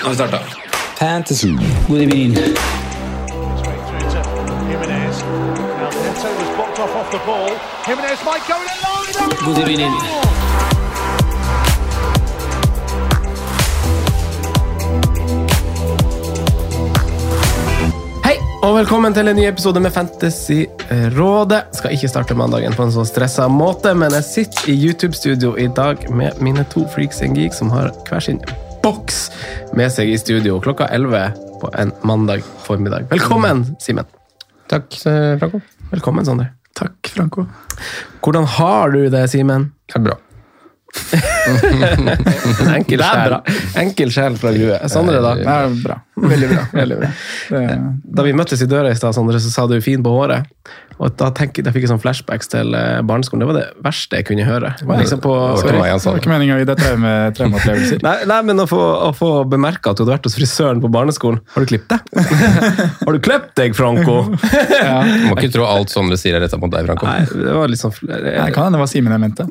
Nå har vi starta. Fantasy. God evening. God evening. Hei, og velkommen til en ny episode med Fantasyrådet. Skal ikke starte mandagen på en så stressa måte, men jeg sitter i YouTube-studio i dag med mine to freaks and geeks som har hver sin boks med seg i studio klokka 11 på en mandag formiddag. Velkommen, Simen. Takk, eh, Franco. Velkommen, Sander. Takk, Franco. Hvordan har du det, Simen? Det er bra. En enkel sjel. Enkel sjel fra Grue. Sondre, da? Det er bra. Veldig bra. Veldig bra. Da vi møttes i døra i stad, Sondre, så sa du 'fin på håret'. Og da, tenk, da fikk jeg sånn flashbacks til eh, barneskolen. Det var det verste jeg kunne høre. Liksom det var ikke på, det. var ikke meninga å gi deg traumeopplevelser. Nei, nei, men å få, å få bemerka at du hadde vært hos frisøren på barneskolen. Har du klippet deg? Har du klippet deg, Franco? Du må ikke tro alt Sondre sier er retta mot deg, Franco. Nei, det var litt sånn Nei, kan hende det var Simen jeg mente.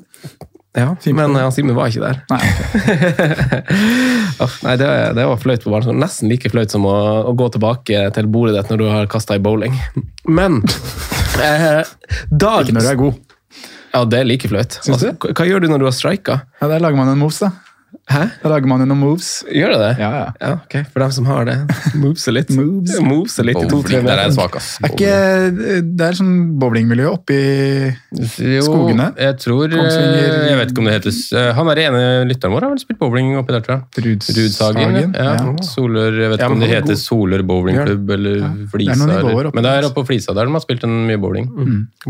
Ja, men ja, Simen var ikke der. Nei, Uff, nei, det, det var flaut på barneskolen. Nesten like flaut som å, å gå tilbake til bordet ditt når du har kasta i bowling. Men eh, Dag Ikke når du er god. Ja, det er like flaut. Altså, hva, hva gjør du når du har strika? Ja, Der lager man en moves, da. Hæ? Da lager man jo noen moves. Gjør det det? Ja, ja. Ja, ok. For dem som har det. Moveser litt. Moves. Moveser litt i Bowling, meter. der er jeg svak, ass. Er ikke, det er sånn bowlingmiljø oppi Jo, Skogene? Jeg tror Kongsvinger- eh, Jeg vet ikke om det heter eh, Han er ene lytteren vår har vel spilt bowling oppi der, tror jeg. Rudshagen. Rudsagen. Ja. Ja. Solør, jeg vet Ja, ikke om det er heter god. Solør bowlingklubb eller Flisa. Det er noen nivåer oppi men det er oppe på Flisa der de har spilt en mye bowling.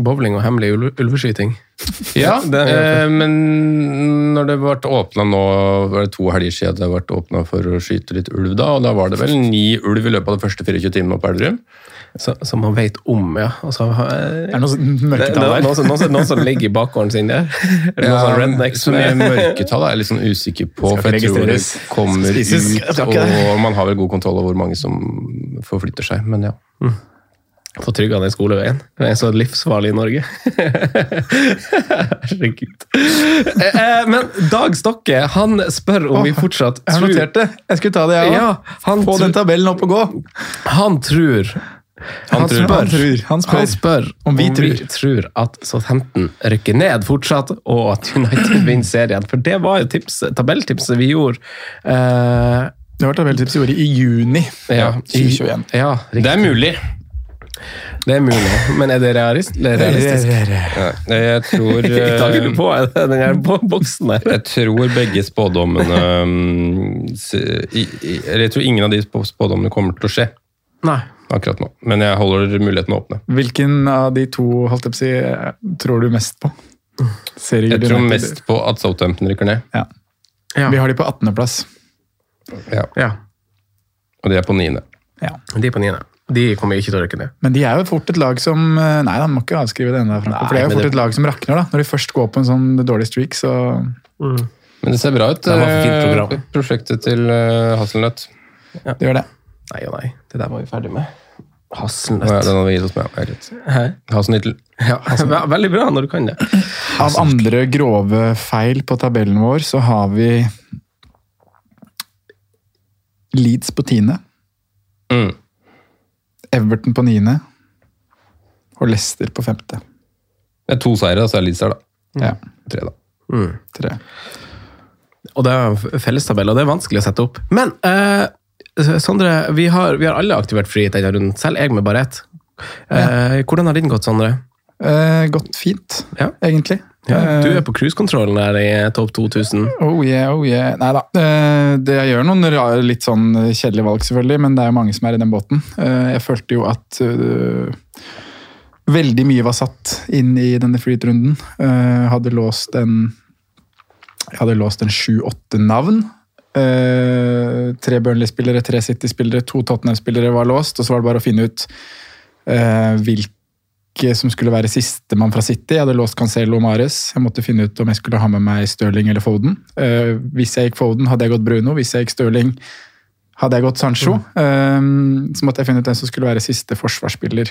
Bowling og hemmelig ulve, ulveskyting. Ja, det er- eh, men når det ble åpna nå, var det to helger siden det ble åpna for å skyte litt ulv, da, og da var det vel ni ulv i løpet av de første 24 timene på Elverum. Som man vet om, ja. Altså, eh, er sånn det, noe mørketall er der. noen, som, noen, som, noen som ligger i bakgården sin der. Er det sånn rednecks så mye mørketall er jeg litt sånn usikker på, for jeg tror det kommer ut, og man har vel god kontroll over hvor mange som forflytter seg, men ja. Få trygga den skoleveien. Den er så livsfarlig i Norge. Herregud. Eh, eh, Men Dag Stokke han spør om vi fortsatt Jeg har tror notert det. Jeg skulle ta det, jeg òg. Ja, han, Få den tabellen opp og gå. han tror Han, tror. spør, Han tror. Han spør. han spør Om vi tror at Southampton rykker ned fortsatt, og at United vinner serien. For det var jo tips, tabelltipset vi gjorde. Uh, Det var tabelltipset vi gjorde i juni ja, i- 2021. Ja, Det er mulig. Det er mulig. Men er det realist, eller realistisk? Ja, jeg tror er du eh, på den her boksen der. Jeg tror begge spådommene um, Eller jeg tror ingen av de spådommene kommer til å skje Nei. akkurat nå. Men jeg holder muligheten åpne. Hvilken av de to holdt jeg på å si, tror du mest på? Serier Jeg tror mest på at Southampton rykker ned. Ja. Ja. Vi har de på 18.-plass. Ja. Ja. Og de er på 9. Ja. De er på niende. De kommer ikke til å rykke ned. Men de er jo fort et lag som eh, Nei, han må ikke avskrive det ennå. For det er jo fort det- et lag som rakner, da. Når de først går på en sånn dårlig streak, så Men det ser bra ut. Eh, Prosjektet til Hasselnøtt. Hasselnøtt. det gjør det. Nei og nei. Det der var vi ferdig med. Ja, Hasselnøtt. den hadde vi gitt oss med. Ja. Hasselnøttel. Ja, veldig bra når du kan det. Av andre grove feil på tabellen vår, så har vi Leeds på tiende, Mm. Everton på niende og Leicester på femte. Det er to seire, så er Leeds der, da. Ja, Tre, da. Mm. tre. Og det er fellestabell, og det er vanskelig å sette opp. Men eh, Sondre, vi har, vi har alle aktivert frihet denne runden, selv jeg med bare ett. Eh, hvordan har din gått, Sondre? Eh, gått fint, Ja. egentlig. Ja, du Eh, er på cruisekontrollen der i topp 2000. Oh yeah, oh yeah. Nei da. Eh, det jeg gjør noen rare, litt sånn kjedelige valg, selvfølgelig, men det er jo mange som er i den båten. Eh, jeg følte jo at eh, veldig mye var satt inn i denne freehit-runden. Eh, hadde låst en Jeg hadde låst en sju-åtte navn. Eh, tre Burnley-spillere, tre City-spillere, to Tottenham-spillere var låst, og så var det bare å finne ut eh, hvilke som skulle være sistemann fra City. Jeg hadde låst Cancelo og Mares. Jeg måtte finne ut om jeg skulle ha med meg Stirling eller Foden. Uh, hvis jeg gikk Foden, hadde jeg gått Bruno. Hvis jeg gikk Stirling, hadde jeg gått Sancho. Eh, så måtte jeg finne ut hvem som skulle være siste forsvarsspiller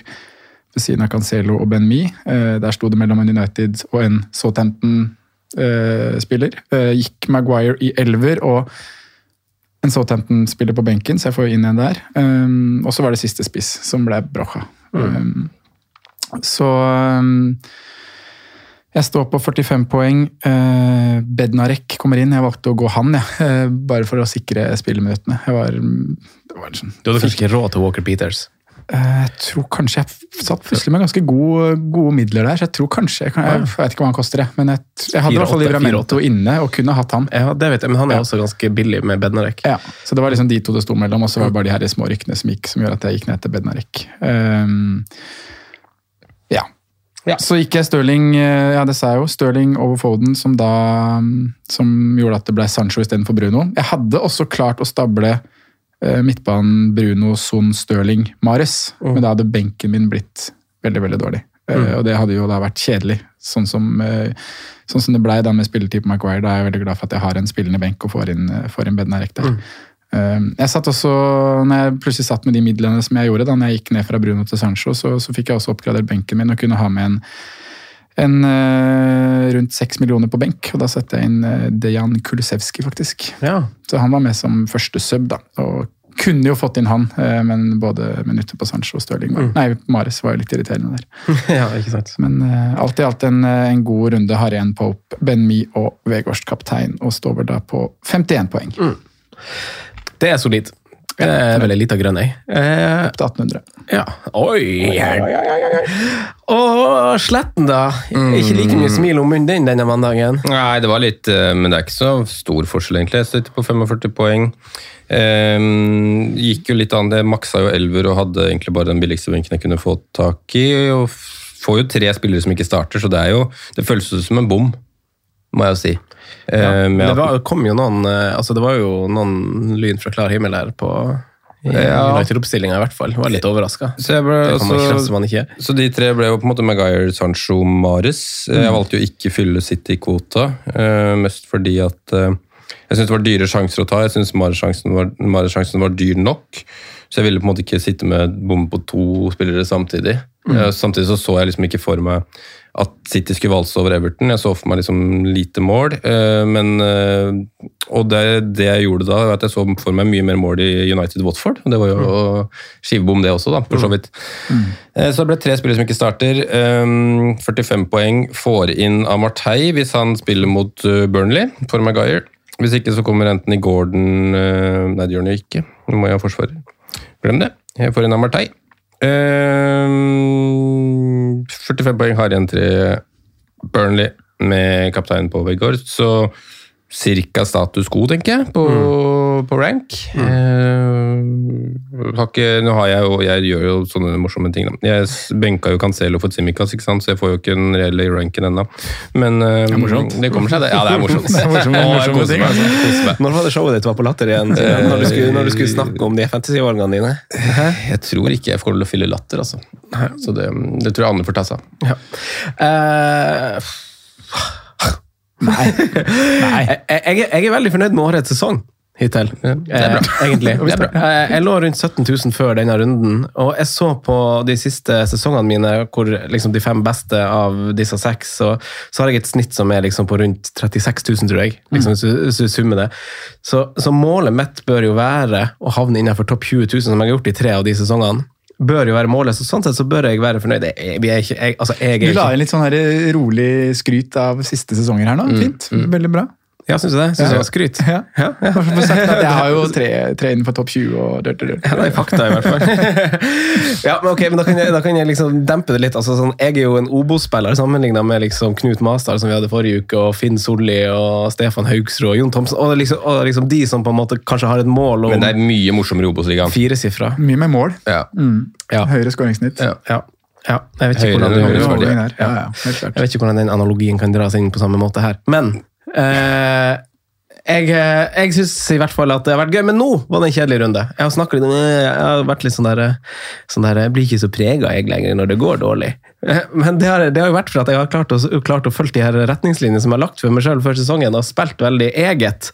ved siden av Cancelo og Ben Mi. Uh, der sto det mellom en United og en Southampton-spiller. Gikk Maguire i elver og en Southampton-spiller på benken, så jeg får inn en der. Um, og så var det siste spiss, som ble Brocha. Um, så um, jeg står på 45 poeng. Uh, Bednarek kommer inn. Jeg valgte å gå han, jeg. Uh, bare for å sikre spilleminuttene. Jeg var, det var liksom, Du hadde kanskje ikke råd til Walker Peters? uh, jeg tror kanskje jeg satt plutselig med ganske gode, gode midler der, så jeg tror kanskje Jeg, jeg vet ikke hva han koster, jeg, men jeg, jeg hadde i hvert fall 4,8, Livramento inne og kunne hatt han. Ja, det vet jeg, men han er Ja. også ganske billig med Bednarek. Ja, så det var liksom de to det sto mellom, og så var det bare de her små rykkene som gikk, som gjorde at jeg gikk ned til Bednarek. Um, ja. Ja. Så gikk jeg Stirling, eh, ja det sa jeg jo, Stirling over Foden, som da som gjorde at det ble Sancho istedenfor Bruno. Jeg hadde også klart å stable eh, midtbanen Bruno, Son, Stirling, Mares, men da hadde benken min blitt veldig, veldig dårlig. Eh, og det hadde jo da vært kjedelig, sånn som, eh, sånn som det blei med spilletid på Maguire. Da er jeg veldig glad for at jeg har en spillende benk og får inn, får inn Bednarek der. Eh, Jeg satt også, når jeg plutselig satt med de midlene som jeg gjorde, da når jeg gikk ned fra Bruno til Sancho, så, så fikk jeg også oppgradert benken min og kunne ha med en, en eh, rundt seks millioner på benk. Og da satte jeg inn eh, Dejan Kulusevski, faktisk. Ja. Så han var med som første sub, da. Og kunne jo fått inn han, eh, men både minutter på Sancho og Stirling var Nei, Mares var jo litt irriterende der. ja, ikke sant. Men alt i alt en, en god runde. Har igjen Pope, Ben Mi og Vegårst kaptein, og står vel da på 51 poeng. Det er solid. Det er vel ei lita grønn ei. Eh, Opp til 1800. ja. Oi! Og Sletten, da. Ikke like mye smil om munnen din denne mandagen. Nei, det var litt eh, Men det er ikke så stor forskjell, egentlig. Jeg sitter på 45 poeng. Um, gikk jo litt an, det maksa jo elver og hadde egentlig bare den billigste benken jeg kunne få tak i. og får jo tre spillere som ikke starter, så det er jo Det føles som en bom, må jeg jo si. Ehm, med Det var, kom jo noen eh, altså det var jo noen lyn fra klar himmel her på i Ja. United-oppstillinga, i hvert fall. Var litt overraska. så jeg altså-. Så de tre ble jo på en måte Maguire, Sancho, Mares. Mm. Jeg valgte jo ikke fylle City-kvota, uh, mest fordi at uh, jeg syntes det var dyre sjanser å ta. Jeg syntes Mares-sjansen var, var dyr nok. Så jeg ville på en måte ikke sitte med bom på to spillere samtidig. Mm. Eh, Samtidig så så jeg liksom ikke for meg at City skulle valse over Everton. Jeg så for meg liksom lite mål. eh, Men, eh, og det, det jeg gjorde da, var at jeg så for meg mye mer mål i United Watford. og Det var jo skivebom, det også, da, for så vidt. Eh, Så det ble tre spillere som ikke starter. Eh, 45 poeng får inn av Martei hvis han spiller mot Burnley for Maguire. Hvis ikke så kommer enten i Gordon Nei, det gjør han jo ikke. Nå må jeg ha forsvarer. Glem det. Jeg får inn av Martei. Eh, 45 poeng har igjen til Burnley med kapteinen på Vegård, så cirka status quo, tenker jeg, på, på rank. Eh, har ikke, nå har jeg jo, jeg gjør jo sånne morsomme ting. Da. Jeg benka jo Cancelo for Tsimikas, ikke sant? så jeg får jo ikke den reelle ranken ennå. Men eh, det, det kommer seg, det. Ja, det er morsomt. Det er morsomt- Å, koser meg, altså. Når var det showet ditt var på Latter igjen? Simen? Når du skulle, når du skulle snakke om de fantasy-valgene dine? Jeg tror ikke jeg får til å fylle latter, altså. Så det, det tror jeg Anne får ta seg av. Ja. Eh, Nei. Nei. jeg, jeg, jeg er veldig fornøyd med årets sesong hittil. det er bra. Eh, egentlig. Det er bra. Eh, Jeg lå rundt 17 000 før denne runden, og jeg så på de siste sesongene mine, hvor liksom de fem beste av disse seks, så, så har jeg et snitt som er liksom på rundt 36 000, tror jeg. Liksom, du, hvis du summer det. Så, så målet mitt bør jo være å havne innenfor topp 20 000, som jeg har gjort i tre av de sesongene. Bør jo være målet, så sånn sett så bør jeg være fornøyd. Jeg, jeg, jeg, altså, Du la inn litt sånn her rolig skryt av siste sesonger her nå. Fint. Veldig bra. Ja, syns du det? Syns du det var skryt? Ja. Ja, ja. For sagt at jeg har jo tre, tre innenfor topp 20 og dør, dør, Ja, det er fakta, i hvert fall. ja, men ok, men Da kan jeg, da kan jeg liksom dempe det litt. Altså, sånn, jeg er jo en Obo-spiller sammenligna med liksom Knut Masdal, som vi hadde forrige uke, og Finn Solli og Stefan Haugsrud og Jon Thomsen. Og, liksom, og liksom de som på en måte kanskje har et mål om Men det er mye morsommere i Obos-ligaen. firesifra. Mye med mål. Ja. Ja. Høyere skåringssnitt. Ja. Ja. ja. Jeg vet hvordan du. Ja, ja. Jeg vet ikke hvordan den analogien kan dras inn på samme måte her. Men eh, jeg, eh, jeg syns i hvert fall at det har vært gøy. Men nå var det en kjedelig runde. Jeg har snakket jeg har vært litt sånn der, sånn der Jeg blir ikke så prega lenger når det går dårlig. Eh, Men det har, det har jo vært for at jeg har klart å, klart å følge de her retningslinjene som jeg har lagt for meg sjøl før sesongen, og spilt veldig eget.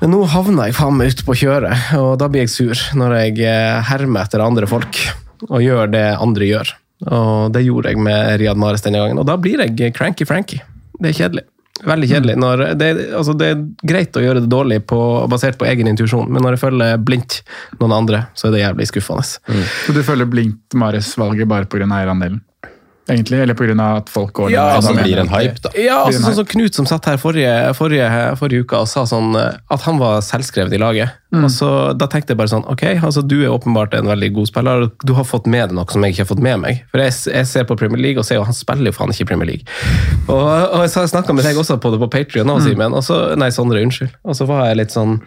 Men nå havna jeg faen meg ute på kjøret, og da blir jeg sur når jeg eh, hermer etter andre folk og gjør det andre gjør. Og det gjorde jeg med Riyad Mares denne gangen, og da blir jeg cranky-franky. Det er kjedelig. Veldig kjedelig. Når det, altså det er greit å gjøre det dårlig på, basert på egen intuisjon, men når jeg følger blindt noen andre, så er det jævlig skuffende. Så du følger blindt Mares-valget bare pga. eierandelen? Egentlig? Eller pga. at folk går Ja, ned? Altså, det blir en hype, da. Ja, altså, sånn som Knut som satt her forrige, forrige, forrige uka og sa sånn eh, at han var selvskrevet i laget. Og så, da tenkte jeg bare sånn, ok, altså du er åpenbart en veldig god spiller, du har fått med deg noe som jeg ikke har fått med meg. For jeg, jeg ser på Premier League og ser jo han spiller jo faen ikke i Premier League. Og, og jeg snakka med deg også på det på Patreon mm. Simen, og så, nei, Sondre, unnskyld. Og så var jeg litt sånn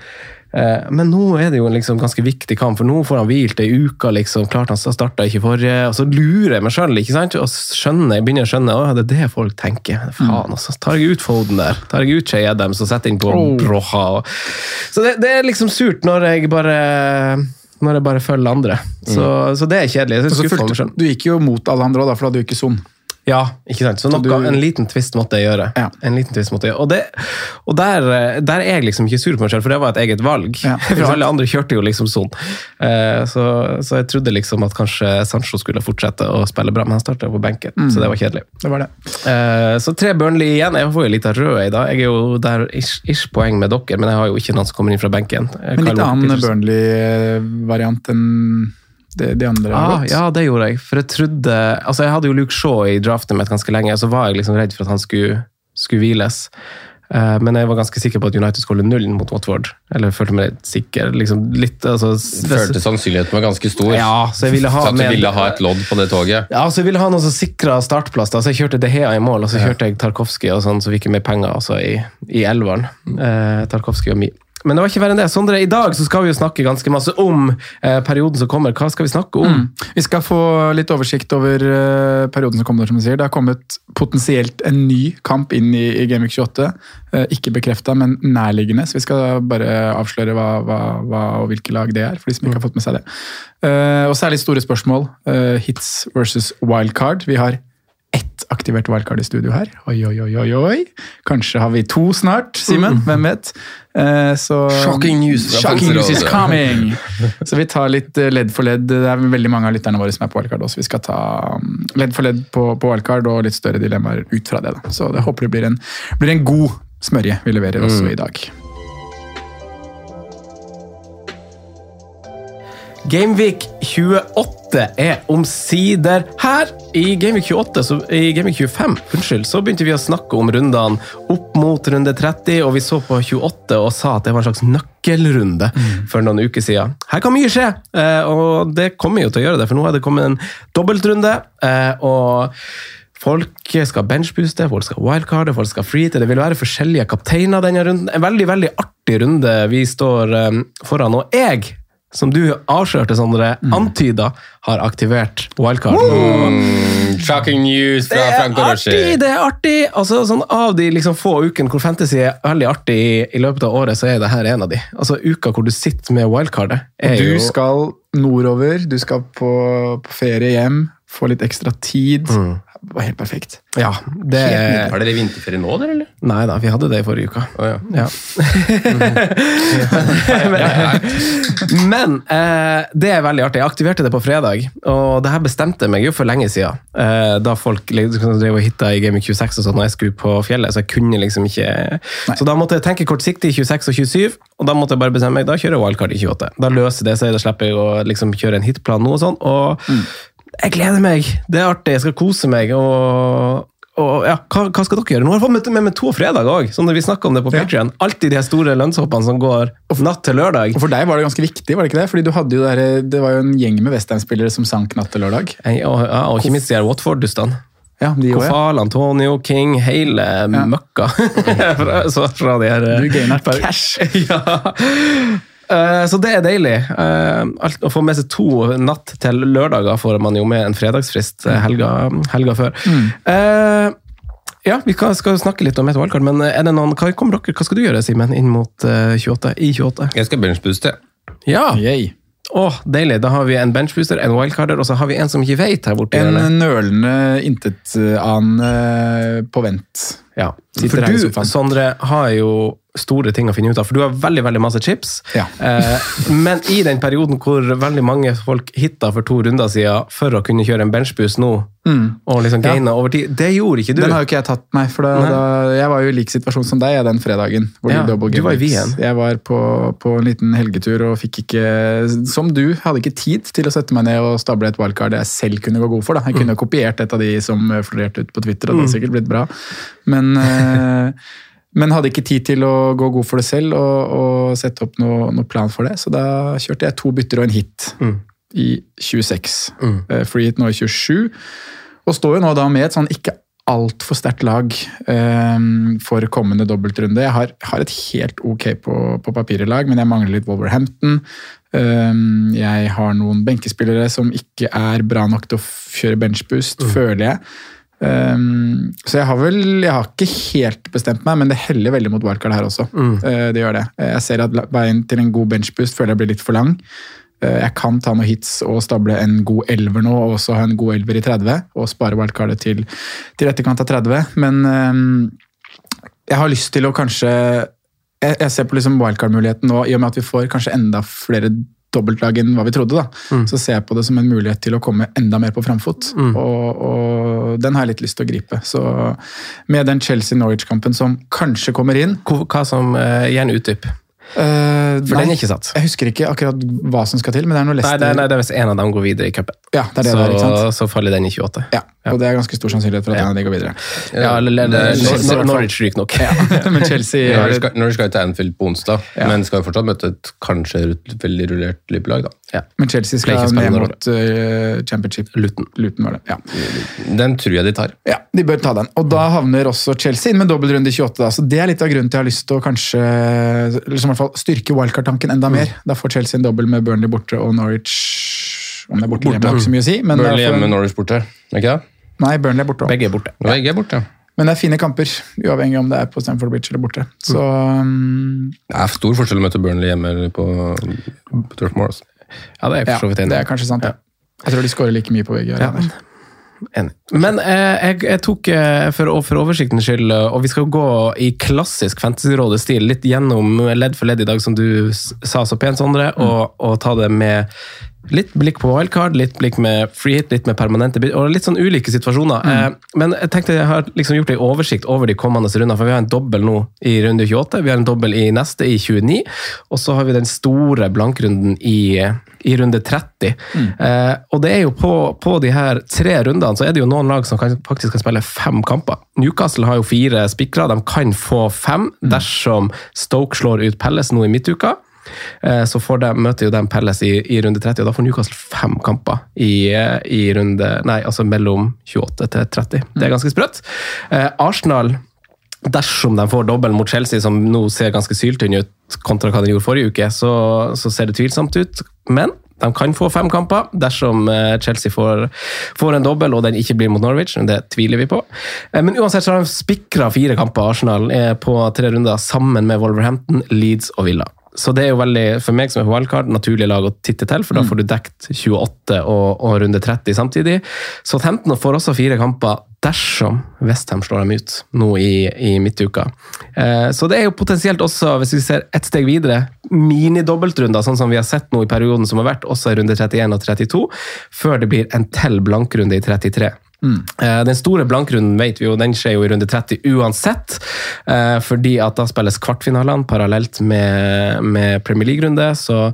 men nå er det jo en liksom ganske viktig kamp, for nå får han hvilt ei uke. liksom, klart Han starta ikke forrige, og så lurer jeg meg sjøl. Og skjønner, jeg begynner å skjønne å, det er det folk tenker. Faen, altså. Tar jeg ut Foden der, tar jeg ut Shay Adams og setter inn på Oh. Broha. Og... Så det, det er liksom surt når jeg bare når jeg bare følger andre. Så, så det er kjedelig. Så du gikk jo mot alle andre òg, for da hadde du ikke Son. Ja, ikke sant? Så noe, du- en liten twist måtte jeg gjøre. Ja. En liten twist måtte jeg gjøre. Og, det, og der, eh, der er jeg liksom ikke sur på meg selv, for det var et eget valg. Ja, for alle andre kjørte jo liksom sånn. Eh, Så, så jeg trodde liksom at kanskje Sancho skulle fortsette å spille bra, men han starta på benken, Mm. så det var kjedelig. Det var det. Eh, Så tre Burnley igjen. Jeg får jo litt av rød i dag. Jeg er jo der ish, ish poeng med dere, men jeg har jo ikke noen som kommer inn fra benken. Men litt annen Burnley-variant enn det de andre har Ah, gått. ja, det gjorde jeg. For jeg trodde Altså, jeg hadde jo Luke Shaw i draften mitt ganske lenge, så var jeg liksom redd for at han skulle, skulle hviles. Eh, Men jeg var ganske sikker på at United skulle holde nullen mot Watford. Eller følte meg litt sikker. Liksom litt, altså, Følte sannsynligheten var ganske stor. Ja, så jeg ville ha Så at du med- ville ha et lodd på det toget. Ja, så jeg ville ha noen som sikra startplass. da. Så jeg kjørte De Hea i mål, og så kjørte jeg Tarkovskij, og sånn, så fikk jeg mer penger altså, i, i elveren. Eh, Tarkovskij og Mi. Men det var ikke verre enn det. Sondre, i dag så skal vi jo snakke ganske masse om eh, perioden som kommer. Hva skal vi snakke om? Vi skal få litt oversikt over eh, perioden som kommer. som du sier. Det har kommet potensielt en ny kamp inn i, i Gameweek 28. Eh, ikke bekrefta, men nærliggende. Så vi skal bare avsløre hva, hva, hva og hvilke lag det er, for de som ikke har fått med seg det. Eh, og særlig store spørsmål. eh, hits versus wildcard. Vi har aktivert wildcard i studio her. Oi, oi, oi, oi, oi. Kanskje har vi to snart, Simen. Hvem vet? Eh, så, Shocking news Shocking news is coming! Så vi tar litt eh, ledd for ledd. Det er veldig mange av lytterne våre som er på wildcard også. Vi skal ta um, ledd for ledd på, på wildcard og litt større dilemmaer ut fra det. Da. Så det håper det blir en, blir en god smørje vi leverer også i dag. Gameweek 28 er omsider her. I Gameweek 28, så, i Gameweek 25 unnskyld, så begynte vi å snakke om rundene opp mot runde 30, og vi så på 28 og sa at det var en slags nøkkelrunde for noen uker siden. Her kan mye skje, eh, og det kommer jo til å gjøre det, for nå har det kommet en dobbeltrunde. eh, og Folk skal benchbooste, folk skal wildcarde, folk skal freete. Det vil være forskjellige kapteiner denne runden. En veldig veldig artig runde vi står um, foran. Og jeg, som du avslørte, Sondre, antyda, har aktivert wildcard. Mm, shocking news fra Det er artig! Det er artig! Altså, sånn, av de liksom, få ukene hvor fantasy er veldig artig i, i løpet av året, så er det her en av de. Altså, Uka hvor du sitter med wildcardet, er Du jo skal nordover, du skal på, på ferie hjem, få litt ekstra tid. Det var helt perfekt. Ja, det Har dere vinterferie nå, dere, eller? Nei da, vi hadde det i forrige uke. Oh, ja. Ja. Men eh, det er veldig artig. Jeg aktiverte det på fredag, og det her bestemte meg jo for lenge siden. Eh, da folk liksom drev og hitta i Gaming 26 og sånn, og jeg skulle på fjellet, så jeg kunne liksom ikke Så da måtte jeg tenke kortsiktig i 26 og 27, og da måtte jeg bare bestemme meg, da kjører jeg wildcard i 28. Da løser det seg, da slipper jeg å liksom kjøre en hitplan nå og sånn. og jeg gleder meg! Det er artig, jeg skal kose meg. Og, og ja, hva, hva skal dere gjøre? Nå har jeg fått med, med, med to fredag òg, sånn når vi snakker om det på Ja. Patreon. Alltid de her store lønnshoppene som går natt til lørdag. Og for deg var det ganske viktig, var det ikke det? Fordi du hadde jo der, det var jo en gjeng med Westham-spillere som sank natt til lørdag. Eh, Og, ja, og ikke minst de her Watford-dustene. Ja, de også, ja. Kofal, Antonio, King, hele møkka. fra, så fra de her Du gainer cash. ja. Eh, Så det er deilig. Uh, alt- Å få med seg to natt til lørdager får man jo med en fredagsfrist eh, helga, helga før. Eh, ja, Vi skal, skal snakke litt om et wildcard, men er det noen, hva, kommer dere, hva skal du gjøre, Simen, inn mot eh, 28? I 28? Jeg skal benchbooste. Ja! Yay. Åh, deilig. Da har vi en benchbooster, en wildcarder, og så har vi en som ikke vet her borte. En nølende intetanende på vent. Ja, Sitter for du. Sondre, har jo store ting å finne ut av, for du har veldig veldig masse chips. Ja. Eh, men i den perioden hvor veldig mange folk hitta for to runder siden for å kunne kjøre en benchboost nå, og liksom Mm. Ja. over tid, det gjorde ikke du. Den har jo ikke jeg tatt, meg, For da, da, jeg var jo i lik situasjon som deg den fredagen. Ja, du var i. Wien. Jeg var på, på en liten helgetur og fikk ikke, som du, hadde ikke tid til å sette meg ned og stable et wildcard jeg selv kunne gå god for. da. Jeg kunne kopiert et av de som florerte ut på Twitter, og det hadde sikkert blitt bra. Men, eh, men hadde ikke tid til å gå god for det selv og, og sette opp noe, noe plan for det. Så da kjørte jeg to bytter og en hit i 26. Mm. Free hit nå i 27. Og står jo nå da med et sånn ikke altfor sterkt lag um, for kommende dobbeltrunde. Jeg har, har et helt ok på, på papiret lag, men jeg mangler litt Wolverhampton. Um, jeg har noen benkespillere som ikke er bra nok til å kjøre benchboost, føler jeg. Um, så jeg har vel Jeg har ikke helt bestemt meg, men det heller veldig mot wildcard her også. Eh, det gjør det. Jeg ser at veien til en god benchboost føler jeg blir litt for lang. Uh, jeg kan ta noen hits og stable en god elver nå, og også ha en god elver i 30, og spare wildcardet til, til etterkant av 30. Men um, jeg har lyst til å kanskje Jeg, jeg ser på liksom wildcard-muligheten nå, i og med at vi får kanskje enda flere dobbeltlag enn hva vi trodde. da, Så ser jeg på det som en mulighet til å komme enda mer på framfot. Og, og den har jeg litt lyst til å gripe. Så med den Chelsea-Norwich-kampen som kanskje kommer inn Hva, som uh, en utdyp. Uh, For nei, den er ikke satt. Jeg husker ikke akkurat hva som skal til, men det er noe Nei, Leicester det, er- nei, det er hvis en av dem går videre i cupen. Ja, det er det så, det er, ikke sant? så faller den i 28. Ja, og det er ganske stor sannsynlighet for at en av de går videre. Ja, eller, eller. Norwich ryker nok. Men Chelsea Når har de skal, skal til Anfield på onsdag, men skal jo fortsatt møte et kanskje veldig rullert Liverpool-lag. da. Ja. Men Chelsea skal ned mot eh, championship. Luton. Luton var det, ja. Den tror jeg de tar. ja. De bør ta den. Og da havner også Chelsea inn med dobbeltrunde i 28. Da. Så det er litt av grunnen til jeg har lyst til å kanskje eller som i hvert fall styrke wildcard-tanken enda mer. Da får Chelsea en dobbel med Burnley borte og Norwich Om det er borte, Borte. hjemme, har ikke så mye å si. Men Burnley hjemme, Norwich borte. Ikke det? Nei, Burnley er borte også. Begge er borte. Begge er borte. Men det er fine kamper, uavhengig om det er på Stamford Bridge eller borte. Så um, Det er stor forskjell å møte Burnley hjemme eller på, på Turf Moor. altså. Ja, det er for så vidt enig Det er kanskje sant. Ja. Ja. Jeg tror de skårer like mye på begge. Ja. arenaer. Enig. Men eh, jeg, jeg tok eh, for, for oversiktens skyld, eh, og vi skal gå i klassisk Fantasyrådet-stil, litt gjennom ledd for ledd i dag, som du sa så pent, Sondre, og, og ta det med litt blikk på wildcard, litt blikk med free hit, litt med permanente og litt sånn ulike situasjoner. Eh, men jeg tenkte jeg har liksom gjort en oversikt over de kommende rundene, for vi har en dobbel nå i runde 28, vi har en dobbel i neste i 29, og så har vi den store blankrunden i, i runde 30. Eh, og det er jo på, på de her tre rundene så er det jo noen lag som kan, faktisk kan spille fem kamper. Newcastle har jo fire spikra, de kan få fem dersom Stoke slår ut Pelles nå i midtuka. Eh, Så får de, møter jo de Pelles i, i runde 30, og da får Newcastle fem kamper i, eh, i runde, nei, altså mellom 28 til 30. Det er ganske sprøtt. Eh, Arsenal Dersom de får dobbel mot Chelsea, som nå ser ganske syltynn ut kontra hva de gjorde forrige uke, så, så ser det tvilsomt ut. Men de kan få fem kamper dersom Chelsea får, får en dobbel og den ikke blir mot Norwich. men Det tviler vi på. Men uansett så har de spikra fire kamper Arsenal på tre runder sammen med Wolverhampton, Leeds og Villa. Så det er jo veldig, for meg som er på wildcard, naturlig lag å titte til, for da får du dekt 28 og, og runde 30 samtidig. Så 15 får også fire kamper dersom Westham slår dem ut nå i, i midtuka. Eh, så det er jo potensielt også, hvis vi ser ett steg videre, mini-dobbeltrunder, sånn som vi har sett nå i perioden som har vært, også i runde 31 og 32, før det blir en til blankrunde i 33. Eh, Den store blankrunden vet vi jo, den skjer jo i runde 30 uansett, eh, fordi at da spilles kvartfinalene parallelt med, med Premier League-runde, så,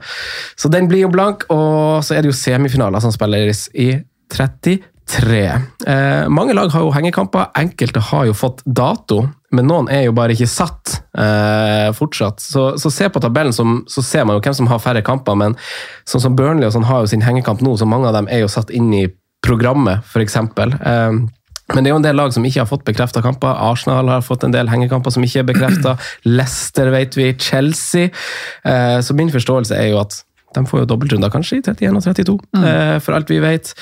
så den blir jo blank, og så er det jo semifinaler som spilles i 33. Eh, mange lag har jo hengekamper, enkelte har jo fått dato, men noen er jo bare ikke satt fortsatt. Så, så se på tabellen, som, så ser man jo hvem som har færre kamper, men sånn som Burnley og sånn har jo sin hengekamp nå, så mange av dem er jo satt inn i programmet, f.eks. Eh, men det er jo en del lag som ikke har fått bekrefta kamper. Arsenal har fått en del hengekamper som ikke er bekrefta. Leicester vet vi, Chelsea. Eh, så min forståelse er jo at de får jo dobbeltrunder kanskje i 31 og 32, mm. for alt vi vet.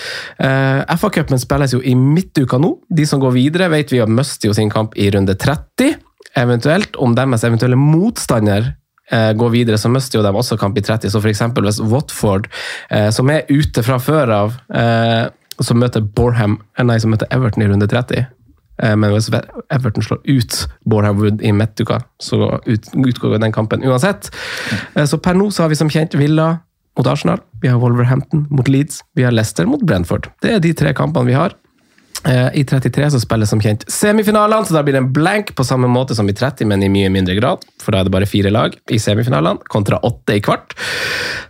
Eh, FA-cupen spilles jo i midtuka nå. De som går videre, vet vi mister jo sin kamp i runde 30. Eventuelt, om deres eventuelle motstander eh, går videre, så mister jo de også kamp i 30. Så f.eks. hvis Watford, eh, som er ute fra før av, eh, som møter Borham, nei, som møter Everton i runde 30 eh, men hvis Everton slår ut Borham Wood i midtuka, så ut, utgår den kampen uansett. Eh, Så per nå så har vi som kjent Villa mot Arsenal, vi har Wolverhampton mot Leeds, vi har Leicester mot Brentford. Det er de tre kampene vi har. Eh, I 33 så spilles som kjent semifinalene, så da blir det en blank på samme måte som i 30, men i mye mindre grad. For da er det bare fire lag i semifinalene, kontra åtte i kvart.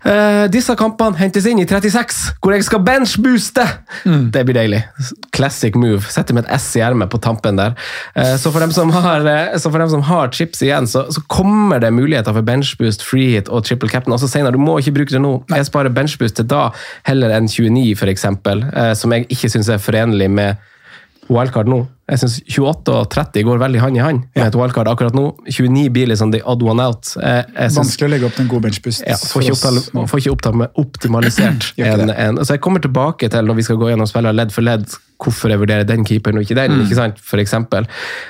Uh, disse kampene hentes inn i 36, hvor jeg skal benchbooste! Det blir deilig. Classic move. Setter med et S i ermet på tampen der. Uh, så, for dem som har, uh, så for dem som har chips igjen, så, så kommer det muligheter for benchboost, free hit og triple cap'n også senere. Du må ikke bruke det nå. Jeg sparer benchboost til da heller enn 29, for eksempel, eh, som jeg ikke syns er forenlig med wildcard nå. Jeg syns 28 og 30 går veldig hand i hand med et wildcard akkurat nå. 29 blir liksom the odd one out. Jeg, jeg synes, Vanskelig å legge opp til en god benchbust. ja, får ikke, opptale, får ikke optal- optimalisert en, en altså Jeg kommer tilbake til når vi skal gå gjennom spillere ledd for ledd, hvorfor jeg vurderer den keeperen og ikke den, Mm. ikke sant, for eksempel.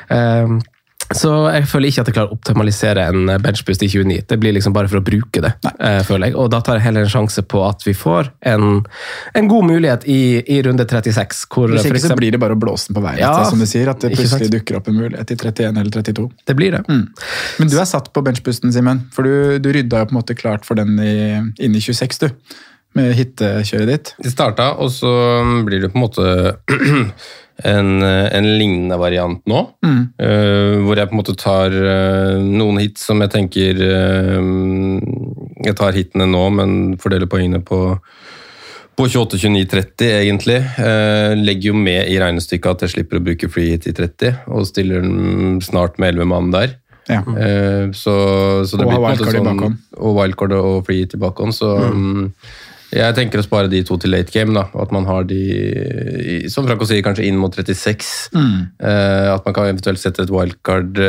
Um, så jeg føler ikke at jeg klarer å optimalisere en benchboost i 29. Det blir liksom bare for å bruke det, eh, føler jeg. Og da tar jeg heller en sjanse på at vi får en, en god mulighet i, i runde 36. Hvor Hvis for eksempel, så blir det bare å blåse den på veien, Ja, som du sier. At det plutselig dukker opp en mulighet i 31 eller 32. Det blir det. Men du er satt på benchboosten, Simen. For du, du rydda jo på en måte klart for den i, inn i 26, du. Med hittekjøret ditt. Det starta, og så blir det på en måte en, en lignende variant nå. eh, hvor jeg på en måte tar uh, noen hits som jeg tenker uh, Jeg tar hitene nå, men fordeler poengene på, på 28, 29, 30, egentlig. Eh, legger jo med i regnestykket at jeg slipper å bruke free hit i 30, og stiller snart med 11 mann der. Ja. Eh, så, så det Og blir på en måte sånn. Og wildcard og free hit i bakhånd, så mm, jeg tenker å spare de to til late game. da, At man har de, som Franco sier, kanskje inn mot 36. Eh, at man kan eventuelt sette et wildcard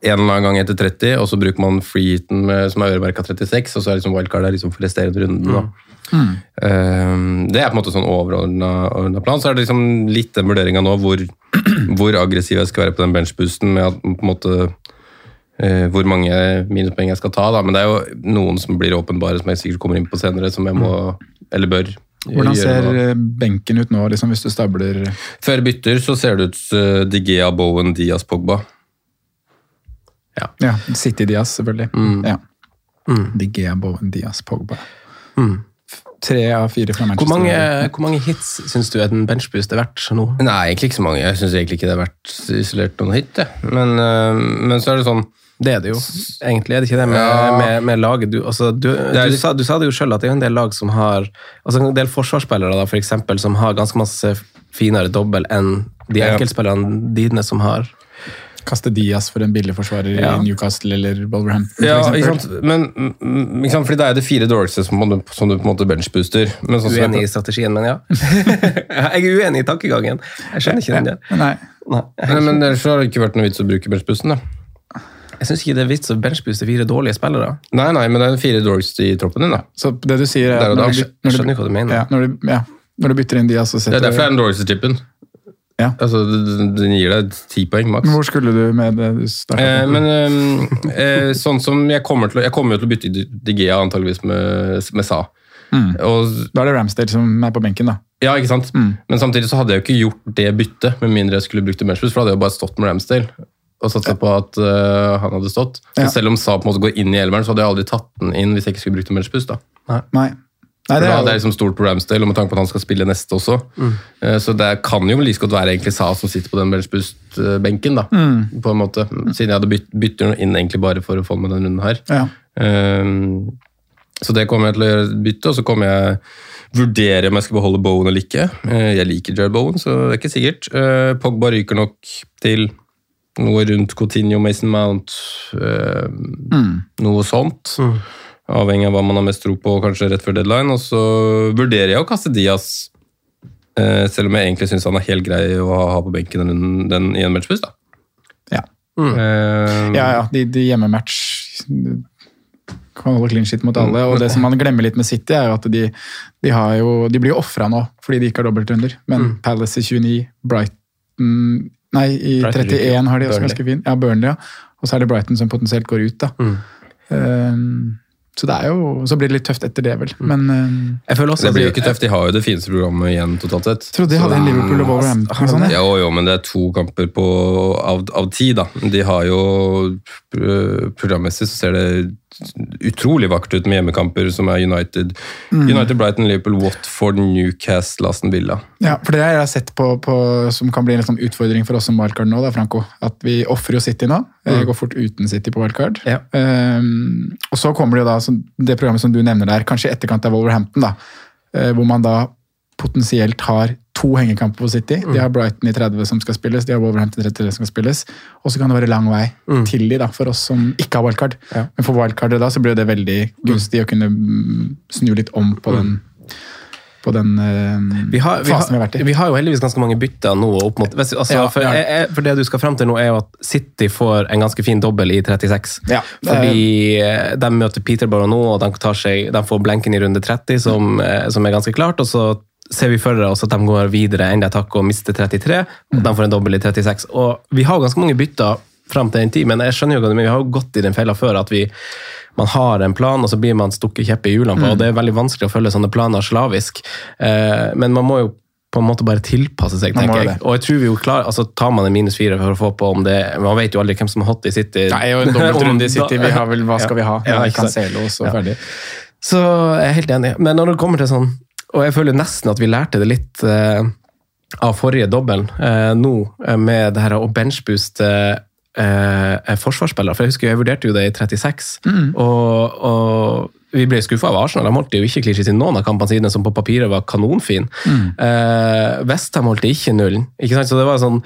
en eller annen gang etter 30, og så bruker man freeheaten som er øremerka 36, og så er liksom wildcard der liksom for resterende runden. da. Um, det er på en måte sånn overordna plan. Så er det liksom litt den vurderinga nå hvor, hvor aggressiv jeg skal være på den benchboosten med at på en måte hvor mange minuspoeng jeg skal ta. Da. Men det er jo noen som blir åpenbare, som jeg sikkert kommer inn på senere, som jeg må, eller bør, Hvordan ser eh, benken ut nå, liksom, hvis du stabler Før bytter så ser det ut uh, Digea, Bowen, Diaz, Pogba. Ja, City Diaz, selvfølgelig. Mm. Ja. Mm. Digea, Bowen, Diaz, Pogba. Mm. Tre av fire fra Hvor mange, hvor mange hits syns du en benchboost er verdt nå? Nei, egentlig ikke så mange. Jeg syns egentlig ikke det er vært isolert noen hit. Men, uh, men så er det sånn Det er det jo. Egentlig er det ikke det med, Ja. med, med laget. Du, altså, du, er du, sa, du sa det jo sjøl, at det er en del lag som har altså En del forsvarsspillere da, for eksempel, som har ganske masse finere dobbel enn de Ja. enkeltspillerne dine som har Kaste Diaz for en billig forsvarer Ja. i Newcastle eller Wolverhampton. Ja, ikke sant? Men, mm, ikke sant? Fordi det er det fire dårligste som, du- som du på en måte benchbooster. Men sånn Uenig i strategien, men ja. jeg er uenig i tankegangen. Jeg skjønner ikke den der. Nei. Nei. Nei, men ellers har det ikke vært noe vits å bruke benchboosten. da. Jeg syns ikke det er vits å benchbooste fire dårlige spillere. Nei, nei, men det er de fire dårligste i troppen din. da. Så det du sier er når du, Jeg når du, skjønner ikke hva du mener. ja, når du, ja, når du bytter inn og Det setter er derfor det er den dårligste chipen. Ja. Altså, den gir deg ti poeng maks. Hvor skulle du med det du startet Eh, men eh, eh, sånn som jeg kommer til å Jeg kommer til å bytte Digea antageligvis med, med Sa. Mm. Og, Da er det Ramsdale som er på benken, da. ja, ikke sant? Mm. Men samtidig så hadde jeg jo ikke gjort det byttet med mindre jeg skulle brukt det Benchbus, for da hadde jeg jo bare stått med Ramsdale. Og satsa på at uh, han hadde stått. Ja. Selv om Sa på en måte går inn i elveren, så hadde jeg aldri tatt den inn hvis jeg ikke skulle brukt en benchboost. da. Nei. Nei, For det er hadde det er liksom stort på Ramsdale, og med tanke på at han skal spille neste også. Eh, Så det kan jo like godt være egentlig Sa som sitter på den benchboost-benken, da. Mm. På en måte. Siden jeg hadde bytt, bytter inn egentlig bare for å få med den runden her. ja. Ehm, Så det kommer jeg til å gjøre bytte, og så kommer jeg vurdere om jeg skal beholde Bowen eller ikke. Eh, Jeg liker Jared Bowen, så det er ikke sikkert. Pogba ryker nok til noe rundt Coutinho, Mason Mount, eh, noe sånt. Avhengig av hva man har mest tro på, kanskje rett før deadline. Og så vurderer jeg å kaste Diaz, eh, selv om jeg egentlig syns han er helt grei å ha ha på benken den, den i en matchbuss. da. Ja. Eh, Ja, ja, de, de hjemmematch kan holde clean shit mot alle. Og det som man glemmer litt med City, er jo at de, de, har jo, de blir jo ofra nå fordi de ikke har dobbeltrunder. Men Palace i 29, Brighton Nei, i Brighton 31 ryker. har de også Burnley. ganske fin. Ja, Burnley, ja. Og så er det Brighton som potensielt går ut, da. Um, så det er jo Så blir det litt tøft etter det, vel. Men um, Jeg føler også det blir jo ikke tøft, de har jo det fineste programmet igjen totalt sett. jeg trodde de hadde en Liverpool og Wolverhampton og sånn. ja. Jo, jo, men det er to kamper på, av, av ti, da. De har jo eh, Programmessig så ser det utrolig vakkert ut med hjemmekamper som er United. Mm. United, Brighton, Liverpool, Watford, Newcastle, Aston Villa. Ja, for det har jeg sett på, på som kan bli en sånn utfordring for oss som wildcard nå, da, Franco. At vi ofrer jo City nå. Mm. Går fort uten City på wildcard. Ja. Um, og så kommer det jo da så det programmet som du nevner der, kanskje i etterkant av Wolverhampton, da. eh, hvor man da potensielt har to hengekamper på City. De har Brighton i 30 som skal spilles, de har Wolverhampton i 33 som skal spilles. Og så kan det være lang vei til de da, for oss som ikke har wildcard. Ja. Men for wildcardere da så blir det veldig gunstig å kunne mm, snu litt om på den, på den øh, vi har, vi, fasen vi har vært i. vi har jo heldigvis ganske mange bytter nå. opp mot, altså, Ja, for, ja. jeg, for det du skal frem til nå, er jo at City får en ganske fin dobbel i 36. Ja, Fordi eh, de møter Peterborough nå, og de, tar seg, de får blenken i runde 30, som, eh, som er ganske klart. og så ser vi for oss at de går videre enda et hakk og mister 33, og de får en dobbel i 36. Og vi har ganske mange bytter fram til den tid, men jeg skjønner jo hva du vi har jo gått i den fella før at vi man har en plan, og så blir man stukket kjepp i hjulene på, og det er veldig vanskelig å følge sånne planer slavisk. Eh, men man må jo på en måte bare tilpasse seg, tenker jeg. Og jeg tror vi jo klar, altså Tar man en minus fire for å få på om det Man vet jo aldri hvem som er hot i City. Nei, og en dobbeltrunde i City, vi har vel, hva skal vi ha? Ja, Ja, ikke. Cancelo, så ferdig. Så jeg er helt enig. Men når det kommer til sånn Og jeg føler nesten at vi lærte det litt eh, av forrige dobbel eh, nå, eh, med det her å benchbooste eh, forsvarsspillere. For jeg husker jeg vurderte jo det i 36, og, og vi ble skuffa av Arsenal. De holdt jo ikke klisjé i noen av kampene sine, som på papiret var kanonfin. Eh, Westham holdt ikke nullen. Ikke sant? Så det var sånn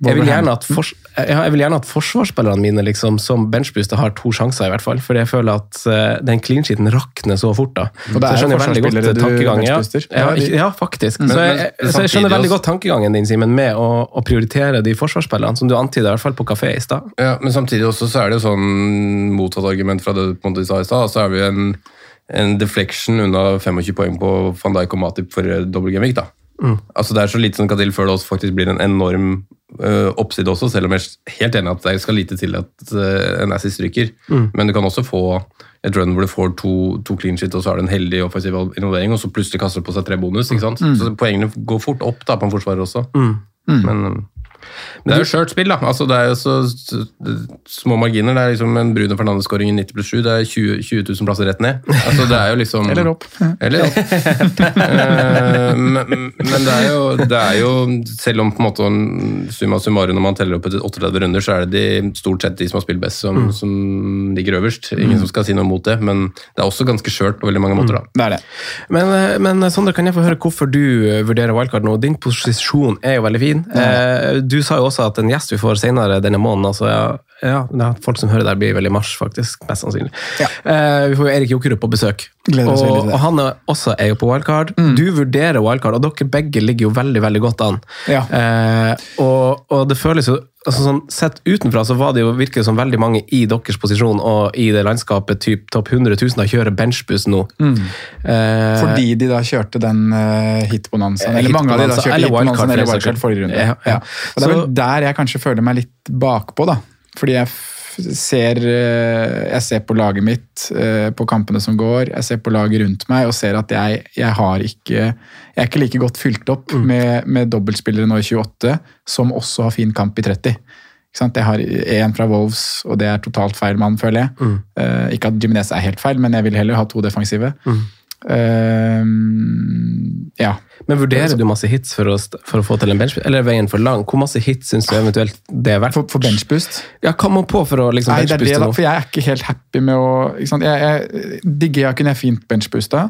Jeg vil gjerne at, for, ja, jeg vil gjerne at forsvarsspillerne mine liksom, som benchbooster har to sjanser, i hvert fall. Fordi jeg føler at uh, den clean sheeten rakner så fort. da. Og det Så jeg skjønner veldig godt tankegangen. Ja, faktisk. Så, jeg, men så jeg skjønner veldig godt tankegangen din, Simen, med å, å prioritere de forsvarsspillerne, som du antyder, i hvert fall på kafé i stad. Ja, men samtidig også så er det jo sånn motsatt argument fra det du sa i stad. Så er vi en, en deflection unna 25 poeng på van Dijk og Matip for dobbel gameweek, da. Altså Det er så lite som kan til før det også faktisk blir en enorm uh, oppside også, selv om jeg er helt enig at det skal lite til at uh, en assist ryker. Men du kan også få et run hvor du får to, to clean shit, og så er det en heldig offensiv involvering, og så plutselig kaster du på seg tre bonus. ikke sant? Så poengene går fort opp da på en forsvarer også. Men øh, det er jo skjørt spill, da. Altså, det er jo så små marginer. Det er liksom en Bruno Fernandes-skåring i 90 pluss 7. Det er 20, 20 000 plasser rett ned. Altså, det er jo liksom Eller opp. Eller opp. Eh, men, men det er, jo, det er jo Selv om på en måte summa summarum når man teller opp etter 38 runder, så er det de, stort sett de som har spilt best, som, som ligger øverst. Ingen som skal si noe mot det, men det er også ganske skjørt på veldig mange måter. da. Det er det. Men, eh, men Sondre, kan jeg få høre hvorfor du eh, vurderer wildcard nå? Din posisjon er jo veldig fin. Eh, Du sa jo også at en gjest vi får senere denne måneden altså ja, ja, det er Folk som hører der, blir vel i mars, faktisk. Mest sannsynlig. Eh, Vi får jo Erik Jokerud på besøk. Gleder oss og, og han er også er jo på wildcard. Du vurderer wildcard, og dere begge ligger jo veldig veldig godt an. Ja. Eh, og, og det føles jo altså sånn, Sett utenfra så var det jo virker som veldig mange i deres posisjon og i det landskapet typ topp 100 000 da kjører benchbuss nå. Eh, Fordi de da kjørte den uh, hitbonanzaen. eller Eller mange av de da kjørte eller hitbonanzaen wildcard, eller wildcard skyld. forrige runde. Ja, ja. Og det er Så- vel der jeg kanskje føler meg litt bakpå, da. Fordi jeg ser, eh, jeg ser på laget mitt, eh, på kampene som går, jeg ser på laget rundt meg og ser at jeg, jeg har ikke Jeg er ikke like godt fylt opp med, med dobbeltspillere nå i 28, som også har fin kamp i 30. Ikke sant? Jeg har én fra Wolves, og det er totalt feil mann, føler jeg. Eh, ikke at Jiminez er helt feil, men jeg vil heller ha to defensive. Ehm, ja. Men vurderer du masse hits for å, for å få til en benchboost, eller er veien for lang? Hvor masse hits syns du eventuelt det er verdt? For, for benchboost? Ja, hva må på for å liksom Nei, det er det, da, for jeg er ikke helt happy med å ikke sant? Jeg, jeg, Digea kunne jeg fint benchboosta.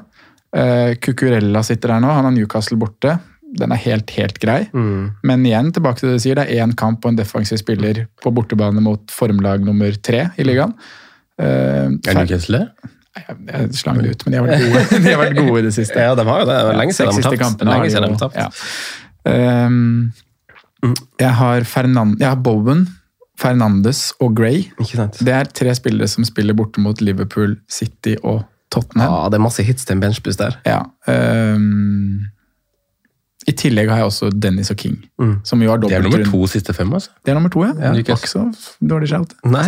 Uh, Cucurella sitter der nå, han har Newcastle borte. Den er helt, helt grei. Mm. Men igjen, tilbake til det du sier, det er én kamp og en defensiv spiller på bortebane mot formlag nummer tre i ligaen. Uh, Er Newcastle det? Jeg, slang det ut, men de har vært gode, de har vært gode i det siste. Ja, de har jo det. Det lenge siden de har tapt. Lenge siden de har tapt. ja. Um, jeg har Fernan jeg har Bowen, Fernandes og Gray. Det er tre spillere som spiller borte mot Liverpool, City og Tottenham. Ja, det er masse hits til en benchboost der. Ja. Um, I tillegg har jeg også Dennis og King, som jo har Det er nummer to siste fem, altså. Det er nummer to, ja. Ja, ikke så dårlig shout. Nei.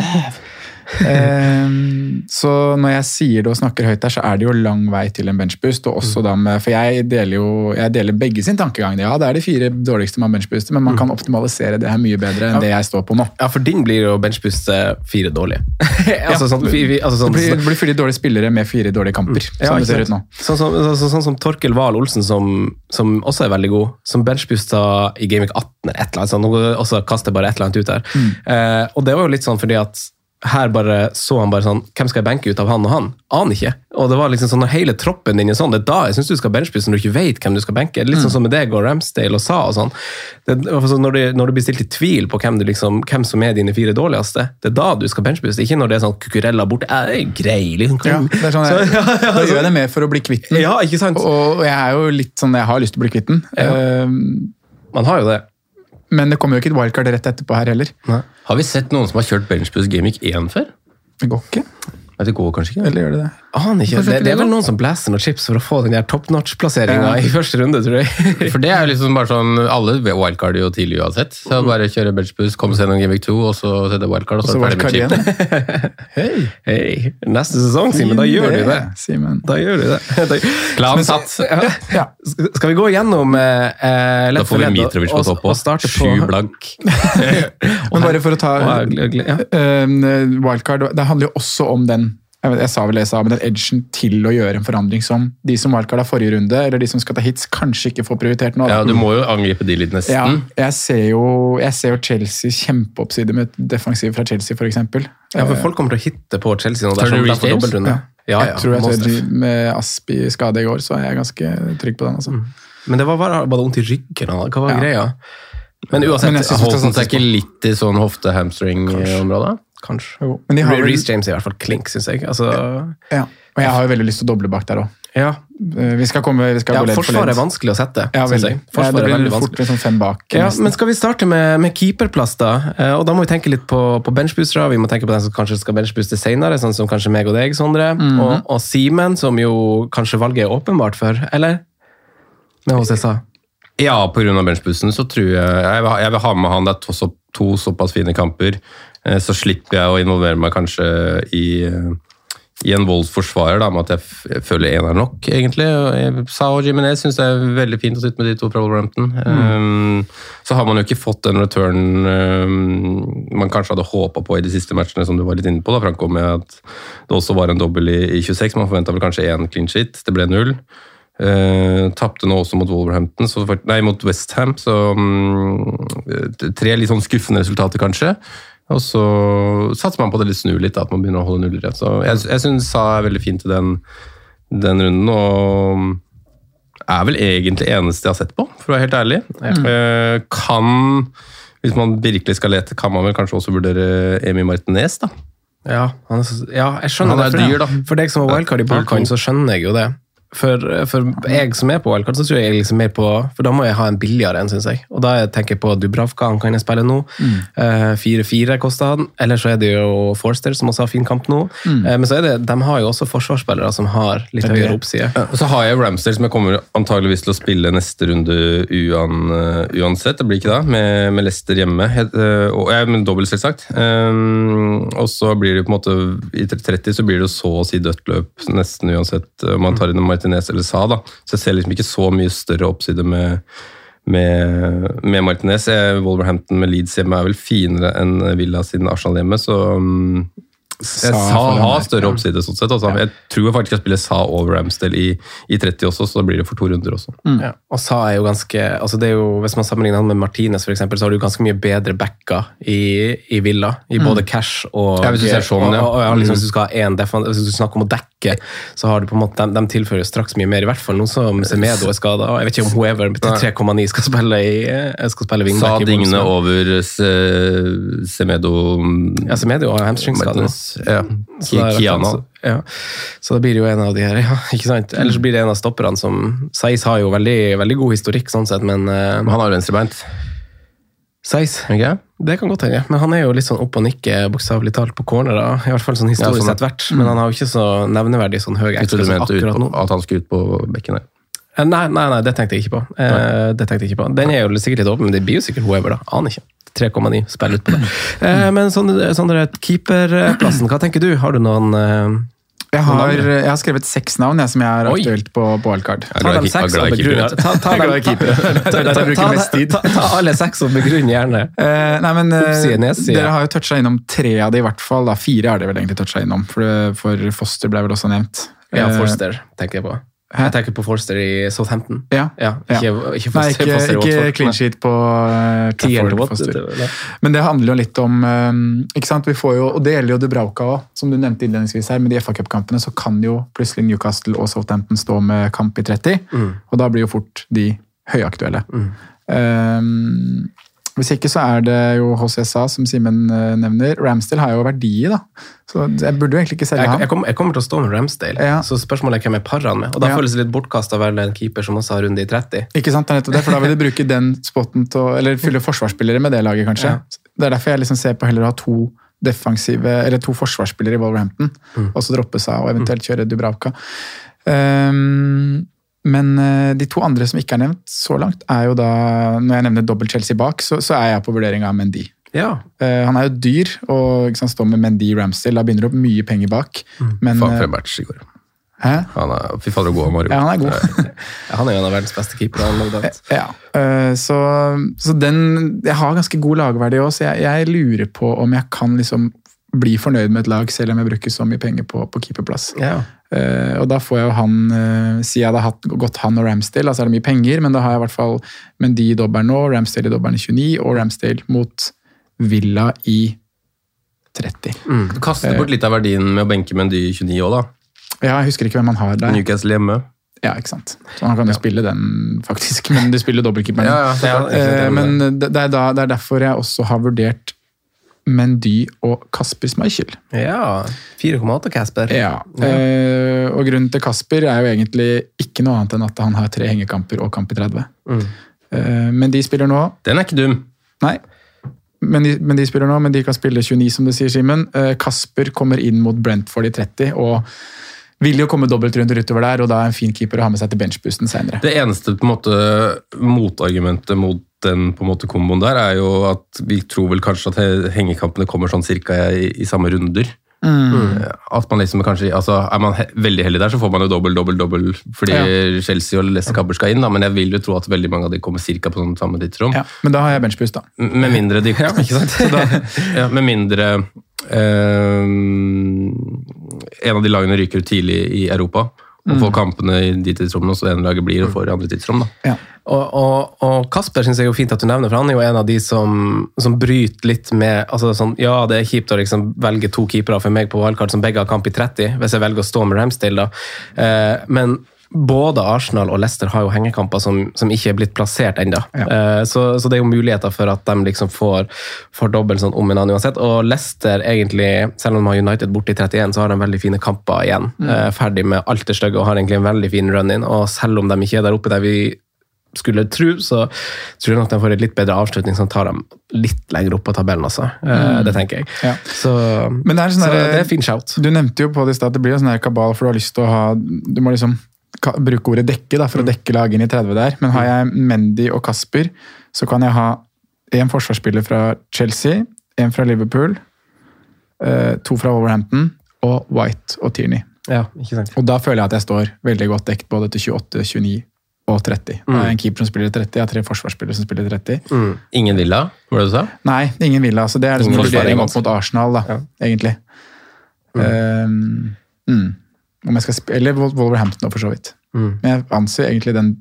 Ehm, så når jeg sier det og snakker høyt der, så er det jo lang vei til en benchboost. Og også da med, for jeg deler jo jeg deler begge sin tankegang. Ja, det er de fire dårligste man benchbooster, men man kan optimalisere det her mye bedre enn det jeg står på nå. Ja, for din blir jo benchbooste fire dårlige. altså, sånn, vi, altså, Det sånn, blir, det blir fire dårlige spillere med fire dårlige kamper, Ja, som det ser ut nå. Sånn så, så, sånn som Torkel Wahl Olsen, som, som også er veldig god, som benchboosta i Gameweek 18 eller et eller annet sånt, og også kaster bare et eller annet ut der. Mm. Eh, og det var jo litt sånn fordi at her bare så han bare sånn Hvem skal jeg benke ut av han og han? Aner ikke. Og det var liksom sånn når hele troppen din er sånn, det er da jeg syns du skal benchbuste når du ikke vet hvem du skal benke. Litt Mm. sånn som med deg og Ramsdale og Sa og sånn. Det, altså når, du, når du blir stilt i tvil på hvem, du liksom, hvem som er dine fire dårligste, det er da du skal benchbuste, ikke når det er sånn kukurella borte. Det er grei, liksom. Ja, det er sånn, jeg, da gjør jeg det mer for å bli kvitt den. Ja, ikke sant? Og og jeg er jo litt sånn, jeg har lyst til å bli kvitt den. Ehm, Man har jo det. Men det kommer jo ikke et wildcard rett etterpå her heller. Har vi sett noen som har kjørt benchbus Gamic 1 før? Det går ikke. Nei, det går kanskje ikke. Eller gjør det det? Aner ikke. Det, det er vel noen som blæser noen chips for å få den der top notch-plasseringa Ja. i første runde, tror jeg. For det er jo liksom bare sånn, Alle wildcarder jo tidlig uansett. Så bare kjøre benchboost, komme seg gjennom Gimmick 2, og så sette wildcard, og så Så er det ferdig med chip. Hei! Hey. neste sesong, Simen, da gjør du det. Simen. Da gjør du det. Da, Plan satt. ja. Ja. Skal vi gå gjennom eh, eh, Da får vi Mitrovic på topp òg. Sju blank. Men bare for å ta ja. uh, wildcard, det handler jo også om den jeg, vet, jeg sa vel det jeg sa, men den edgen til å gjøre en forandring som de som valgte av forrige runde, eller de som skal ta hits, kanskje ikke får prioritert nå. Ja, Du må jo angripe de litt, Ja, nesten. jeg ser jo, jeg ser jo Chelsea kjempeoppside med defensiv fra Chelsea, f.eks. ja, for folk kommer til å hitte på Chelsea nå. Dersom de får dobbeltrunde. Ja, ja, jeg tror jeg tør, Med Aspi skade i går, så er jeg ganske trygg på den. altså. Men det var bare, var vondt i ryggen? Da. Hva var Ja. greia? Men uansett, Men jeg Holdt han seg ikke litt i sånn hofte-hamstring-området? Kanskje. Jo. Men de har vel, Reece James er i hvert fall klink, syns jeg. Altså, ja. Og jeg har jo veldig lyst til å doble bak der òg. ja. Vi skal komme, vi skal ja, gå ledd for Forsvaret er vanskelig å sette, Ja, synes. Ja, det er blir veldig fort liksom fem bak. Ja, nesten. men skal vi starte med, med keeperplass, da? Eh, Og da må vi tenke litt på, på benchboostere. Vi må tenke på den som kanskje skal benchbooste senere, sånn som kanskje meg og deg, Sondre. Mhm. Og, og Simen, som jo kanskje valget er åpenbart for, eller? Med HCSA. Ja, pga. benchboosten så tror jeg jeg vil, ha- jeg vil ha med han. Det er to, så, to såpass fine kamper. Eh, Så slipper jeg å involvere meg kanskje i, eh, i en voldsforsvarer da, med at jeg, jeg føler én er nok, egentlig. Sao jeg- og Jimenez syns det er veldig fint å sitte med de to fra Wolverhampton. Um, så har man jo ikke fått den return um, man kanskje hadde håpa på i de siste matchene, som du var litt inne på, da, Franco, med at det også var en dobbel i, i 26. Man forventa vel kanskje én clean shit, Det ble null. Uh, Tapte nå også mot Wolverhampton, så, nei, mot Westham. Så um, tre litt sånn skuffende resultater, kanskje. Og så satser man på det litt snu litt, at man begynner å holde nullere. Så jeg, jeg syns Sa er veldig fint i den, den runden, og er vel egentlig eneste jeg har sett på, for å være helt ærlig. Mm. kan, hvis man virkelig skal lete, kan man vel kanskje også vurdere Emi Martinez, da. Ja, han er, ja, jeg skjønner Han er det. for- dyr, da. For deg som har wildcard i bakhånd, så skjønner jeg jo det. For, for jeg som er på wildcard, så tror jeg liksom mer på For da må jeg ha en billigere en, syns jeg. Og da tenker jeg på Dubravka, han kan jeg spille nå. Eh, 4-4 koster han. Eller så er det jo Forster, som også har fin kamp nå. Eh, men så er det, de har jo også forsvarsspillere som har litt okay. er høyere oppside. Ja. Og så har jeg Ramster, som jeg kommer antageligvis til å spille neste runde uan, eh, uansett. Det blir ikke da, med, med Lester hjemme. Eh, og, jeg men dobbelt, selvsagt. Um, og så blir det på en måte I 30 så blir det jo så å si dødt løp, nesten uansett om man tar inn en Martinez eller Sa. da. Så jeg ser liksom ikke så mye større oppside med med, med Martinez. Wolverhampton med Leeds hjemme er vel finere enn Villa siden Arsenal hjemme, så um, Sa har større Ja. oppside, sånn sett. Altså. Jeg tror faktisk jeg spiller Sa over Ramsdale i, i 30 også, så da blir det for to runder også. Ja. Og Sa er jo ganske altså det er jo, Hvis man sammenligner han med Martinez, for eksempel, så har du ganske mye bedre backer i, i Villa. I både cash og Ja, hvis du ser sånn, ja. og, og, ja, liksom, Mm. Hvis du skal ha en hvis du snakker om å dekke, så har du på en måte, de, de tilfører straks mye mer. I hvert fall nå som Semedo er skada. Jeg vet ikke om whoever til 3,9 skal spille i eh, skal spille Sa wingback. Digne over Se- Semedo Ja, Semedo har hamstringskade. Ja. Så det Kiana. Ja. Så da blir det jo en av de her, ja, ikke sant? Ellers blir det en av stopperne som Seis har jo veldig, veldig god historikk, sånn sett, men uh, Han har venstrebeint. Seis, okay. Det kan godt hende, men han er jo litt sånn opp og nikke, bokstavelig talt, på cornerer. I hvert fall sånn historisk sånn. sett vært. Men han har jo ikke så nevneverdig sånn høy trodde som akkurat nå. at han skulle ut på bekken der. Eh, Nei, nei, nei, det tenkte jeg ikke på. Eh, det tenkte jeg ikke på. Den er jo sikkert litt åpen, men det blir jo sikkert whoever, da. Aner ikke. 3,9 spiller ut på det. Eh, men sånn, sånn der keeperplassen, hva tenker du? Har du noen eh, Jeg har, jeg har skrevet seks navn jeg, som jeg har aktuelt på, på wildcard. Er Ta dem seks og begrunn. Ta, alle seks og begrunn gjerne. Eh, nei, men eh, Oppside. Dere har jo toucha innom tre av det i hvert fall. Da. Fire har dere vel egentlig toucha innom, for, for Foster ble vel også nevnt. Ja, Foster tenker jeg på. Jeg tenker på Forster i Southampton. Ja. Ja, ikke, ikke Nei, ikke, ikke clean sheet på uh, Trafford. Foster. Men det handler jo litt om um, ikke sant? Vi får jo, Og det gjelder jo Dubrauka òg, som du nevnte innledningsvis her. Med de FA Cup-kampene så kan jo plutselig Newcastle og Southampton stå med kamp i 30. Mm. Og da blir jo fort de høyaktuelle. Eh, hvis ikke så er det jo HCSA, som Simen eh, nevner. Ramsdale har jo verdier, da. Så jeg burde jo egentlig ikke selge Jeg, ham. jeg, kommer, jeg kommer til å stå med Ramsdale, Ja. så spørsmålet er hvem jeg parer han med. Og Da Ja. føles det litt bortkasta å være en keeper som også har runde i 30. Ikke sant, det er nettopp det, for da vil du bruke den spotten til å Eller fylle forsvarsspillere med det laget, kanskje. Ja. Det er derfor jeg liksom ser på heller å ha to defensive, eller to forsvarsspillere i Wolverhampton, og så droppe seg og eventuelt kjøre Dubravka. Ehm, men eh, de to andre som ikke er nevnt så langt, er jo da Når jeg nevner dobbelt Chelsea bak, så, så er jeg på vurdering av Mendy. Ja. Uh, han er jo dyr, og sant, står med Mendy Ramsdale. Da begynner det opp mye penger bak. Men Faen for eh, en match i går. Hæ? Han er, fy fader, så god han var. Ja, han er god. Han er jo en av verdens beste keepere. Ja, Uh, så, så den Jeg har ganske god lagverdi òg, så jeg, jeg lurer på om jeg kan liksom bli fornøyd med et lag, selv om jeg bruker så mye penger på, på keeperplass. Ja. Eh, og da får jeg jo han uh, Si jeg hadde hatt gått han og Ramsdale, altså er det mye penger, men da har jeg i hvert fall Mendy i dobbelen nå, Ramsdale i dobbelen i 29, og Ramsdale mot Villa i 30. Du kaster bort litt av verdien med å benke Mendy i 29 òg, da. Ja, jeg husker ikke hvem han har der. Newcastle hjemme. Ja, ikke sant. Så han kan jo spille den, faktisk, men du spiller dobbeltkeeperen. Ja, ja. Eh, men det, det, er da, det er derfor jeg også har vurdert Mendy og Kasper Schmeichel. ja. 4,8 Kasper. Ja. Eh, og grunnen til Kasper er jo egentlig ikke noe annet enn at han har tre hengekamper og kamp i 30. Mm. Eh, men de spiller nå Den er ikke dum. Nei. Men de, men de spiller nå, men de kan spille 29, som du sier, Simen. Eh, Kasper kommer inn mot Brentford i 30, og vil jo komme dobbelt rundt utover der, og da er en fin keeper å ha med seg til benchboosten senere. Det eneste på en måte motargumentet mot den på en måte komboen der, er jo at vi tror vel kanskje at hengekampene kommer sånn cirka i, i samme runder. At man liksom kanskje, altså Er man he veldig heldig der, så får man jo dobbel, dobbel, dobbel fordi Chelsea og Lesse Kabber skal inn, da, men jeg vil jo tro at veldig mange av de kommer cirka på sånn samme tidsrom. Ja, men da har jeg benchboost, da. M- Med mindre de ikke sant? Så da, ja, Med mindre eh, en av de lagene ryker tidlig i Europa og får kampene i de tidsrommene, så det ene laget blir og får i andre tidsrom. da. Ja. Og, og, og Kasper synes jeg er jo fint at du nevner, for han er jo en av de som, som bryter litt med altså sånn, Ja, det er kjipt å liksom velge to keepere for meg på wildcard som begge har kamp i 30, hvis jeg velger å stå med Ramsdale, da. Eh, men både Arsenal og Leicester har jo hengekamper som, som ikke er blitt plassert ennå. Eh, så, så det er jo muligheter for at de liksom får, får dobbelt sånn om en annen uansett. Og Leicester, egentlig, selv om de har United borte i 31, så har de veldig fine kamper igjen. Eh, ferdig med alt det stygge og har egentlig en veldig fin run-in. Og selv om de ikke er der oppe der vi skulle tro, så tror jeg nok de får en litt bedre avslutning som tar dem litt lenger opp på tabellen. også. Mm. Det tenker jeg. Ja. Så, Men det er, sånn så der- det er fin shout. Du nevnte jo på det i stad at det blir en sånn her kabal, for du har lyst til å ha Du må liksom bruke ordet dekke da, for å dekke laget inn i 30 der. Men har jeg Mendy og Kasper, så kan jeg ha én forsvarsspiller fra Chelsea, én fra Liverpool, eh, to fra Wolverhampton og White og Tierney. Ja, ikke sant? Og da føler jeg at jeg står veldig godt dekt både til 28, 29 og 30. Da har jeg en keeper som spiller 30, jeg har tre forsvarsspillere som spiller 30. Ingen Villa, var det du sa? Nei, ingen Villa. Så det er liksom en vurdering opp mot Arsenal, da, egentlig. Eh, mm. Om jeg skal sp Eller Wolverhampton, for så vidt. Mm. Men jeg anser egentlig den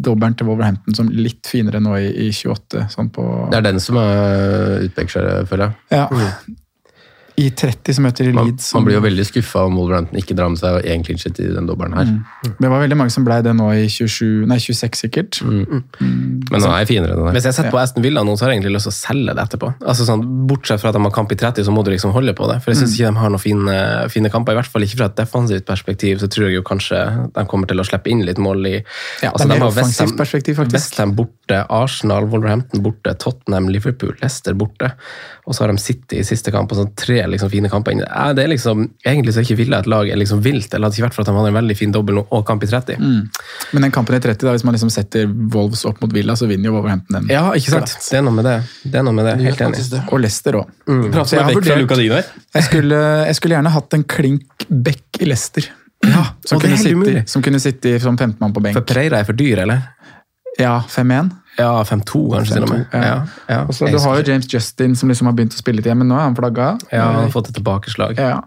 dobbelen til Wolverhampton som litt finere nå i, i 28. Sånn på Det er den som er utpeker seg, føler jeg. ja. I 30 som møter i Man, Leeds. man som- blir jo veldig skuffa om Wolverhampton ikke drar med seg én clean shit i den dobbelen her. Det var veldig mange som ble det nå i 27, nei 26 sikkert. Men den er finere, den her. Hvis jeg setter på Aston Villa nå, så har jeg egentlig lyst til å selge det etterpå. Altså sånn, Bortsett fra at de har kamp i 30, så må du liksom holde på det. For jeg syns ikke de har noen fine, fine kamper. I hvert fall ikke fra et defensivt perspektiv, så tror jeg jo kanskje de kommer til å slippe inn litt mål i Ja, altså, det er de mer har West offensivt perspektiv, faktisk. Westham borte, Arsenal, Wolverhampton borte, Tottenham, Liverpool, Leicester borte. Og så har de City i siste kamp, og sånn tre liksom, fine kamper inn. Ja, det er liksom, egentlig så er ikke Villa et lag er liksom vilt, eller hadde ikke vært for at de hadde en veldig fin dobbel og kamp i 30. Men den kampen i 30, da, hvis man liksom setter Wolves opp mot Villa, så vinner jo Wolverhampton den. Ja, ikke sant? Det er noe med det. Det er noe med det, Helt enig. Og Leicester òg. Mm. Så jeg vurdert-. Jeg skulle, jeg skulle gjerne hatt en klink back i Leicester. Ja, som, kunne sitte, som kunne sitte som 15-mann på benk. For Preira er for dyr, eller? Ja, 5-1. Ja, 5-2 kanskje til og med. Ja. Ja, ja. Også, Du har jo. James Justin som liksom har begynt å spille litt igjen, men nå er han flagga. Ja, han har fått et tilbakeslag. Ja.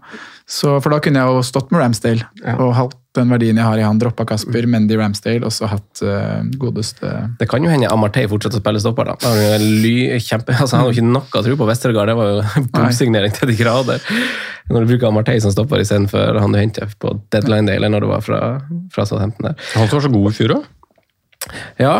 Så, for da kunne jeg jo stått med Ramsdale og hatt den verdien jeg har i han. Droppa Kasper, Mendy Ramsdale, og så hatt uh, godeste Det kan jo hende Amartey fortsetter å spille stopper. da. Han har jo kjempe, altså, han har jo ikke noe tro på Westergaard. Det var jo bomsignering til de grader. Når du bruker Amartey som stopper istedenfor han du henter på deadline day, eller når du var fra, fra Southampton der. Han var så god i fjor òg. Ja,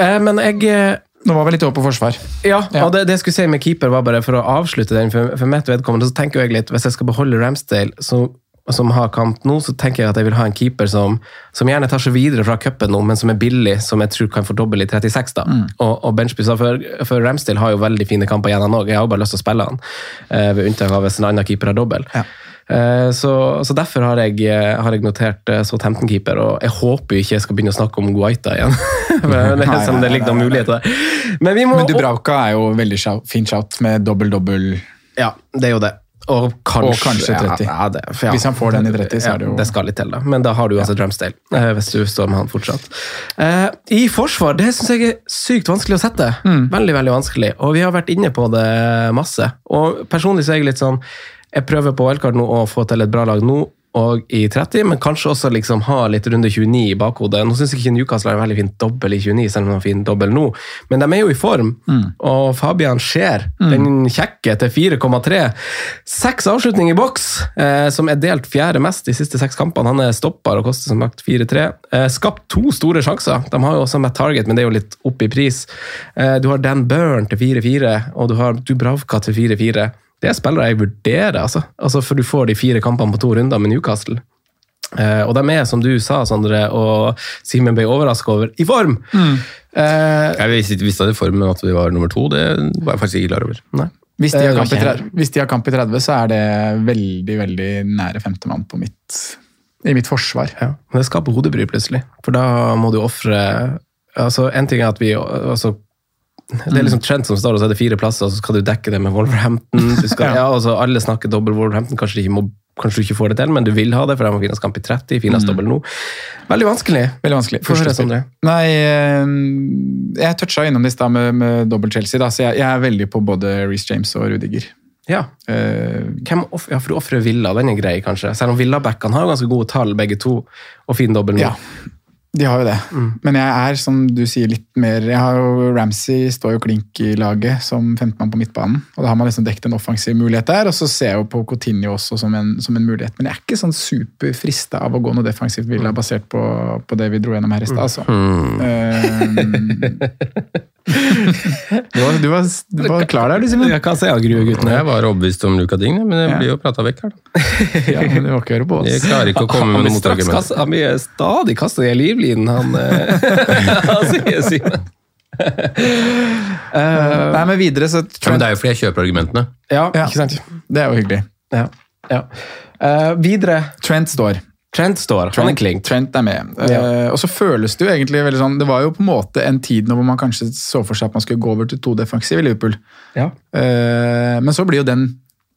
eh, men jeg eh, Nå var vi litt over på forsvar. Ja, Ja. og det, det jeg skulle si med keeper var bare for å avslutte den for, for mitt vedkommende, så tenker jeg litt, hvis jeg skal beholde Ramsdale, så, som har kamp nå, så tenker jeg at jeg vil ha en keeper som, som gjerne tar seg videre fra cupen nå, men som er billig, som jeg tror kan få dobbel i 36 da. Og, og benchbussa, for, for Ramsdale har jo veldig fine kamper igjen han også. Jeg har jo bare lyst til å spille han, eh, ved unntak av hvis en annen keeper har dobbel. Ja. Eh, Så, så derfor har jeg, eh, har jeg notert eh, Southampton-keeper, og jeg håper ikke jeg skal begynne å snakke om Guaita igjen. Men det, Nei, som nei, det ligger noen muligheter der. Men vi må Men Dubravka er jo veldig fin shout med dobbel-dobbel. Ja, det er jo det. Og kanskje, Og kanskje 30. Ja, det, ja. Hvis han får den i 30, så er det jo- Det skal litt til, da. Men da har du uansett Drumsdale, eh, hvis du står med han fortsatt. Eh, I forsvar, det syns jeg er sykt vanskelig å sette. Mm. Veldig, veldig vanskelig. Og vi har vært inne på det masse. Og personlig så er jeg litt sånn Jeg prøver på wildcard nå å få til et bra lag nå og i 30, men kanskje også liksom ha litt runde 29 i bakhodet. Nå syns jeg ikke Newcastle har en veldig fin dobbel i 29, selv om de har fin dobbel nå, men de er jo i form. Mm. Og Fabian Skjer, den kjekke til 4,3. Seks avslutninger i boks, eh, som er delt fjerde mest de siste seks kampene. Han er stopper og koster som sagt 4-3. Eh, skapt to store sjanser. De har jo også med target, men det er jo litt opp i pris. Eh, du har Dan Burn til 4-4, og du har Dubravka til 4-4. Det er spillere jeg vurderer, altså. altså. For du får de fire kampene på to runder med Newcastle. Eh, og de er, som du sa, Sondre, og Simen ble overraska over, i form! Eh, Jeg visste ikke visste det i formen at vi var nummer to, det var jeg faktisk ikke klar over. nei. Hvis de, har var kamp i 30, hvis de har kamp i 30, så er det veldig veldig nære femtemann på mitt, i mitt forsvar. Ja, men det skaper hodebry plutselig. For da må du ofre altså, En ting er at vi altså, Det er liksom Trent som står, og så er det fire plasser, og så skal du dekke det med Wolverhampton. Skal, ja. altså, alle snakker dobbel Wolverhampton, kanskje, må, kanskje du ikke får det til, men du vil ha det, for de har finnes kamp i 30, finnes dobbel nå. Veldig vanskelig. Veldig vanskelig. Få høre. Sondre. Nei, eh, jeg toucha innom det i stad med, med dobbelt Chelsea, da, så jeg, jeg er veldig på både Reece James og Rudiger. Ja. Eh, Hvem off ja, for du ofrer Villa, den er grei, kanskje. Selv om Villabackene har ganske gode tall, begge to, og fin dobbel nå. ja, de har jo det. Mm. Men jeg er, som du sier, litt mer Jeg har jo Ramsey står jo klink i laget som 15-mann på midtbanen. Og da har man liksom dekket en offensiv mulighet der. Og så ser jeg jo på Coutinho også som en, som en mulighet. Men jeg er ikke sånn superfrista av å gå noe defensivt Mm. Villa, basert på, på det vi dro gjennom her i stad. Altså. Eh, du, var, du, var, du var klar der, du, Simen. Jeg kan se av Grue-guttene. Jeg var overbevist om Luka Ding men det blir jo prata vekk her. da. Ja, men du må ikke høre på Jeg klarer ikke å komme med noen motargument. Han blir stadig kasta i livlinen, han, eh, han sier Simen. Nei, men videre, så Ja, men det er jo fordi jeg kjøper argumentene. Ja, Ja. ikke sant? Det er jo hyggelig. Ja. ja. Uh, videre. Trent står. Trent står. Han er klink. Trent er med. Ja. Uh, og så føles det jo egentlig veldig sånn Det var jo på en måte en tid nå hvor man kanskje så for seg at man skulle gå over til to defensive i Liverpool. Ja. Uh, men så blir jo den?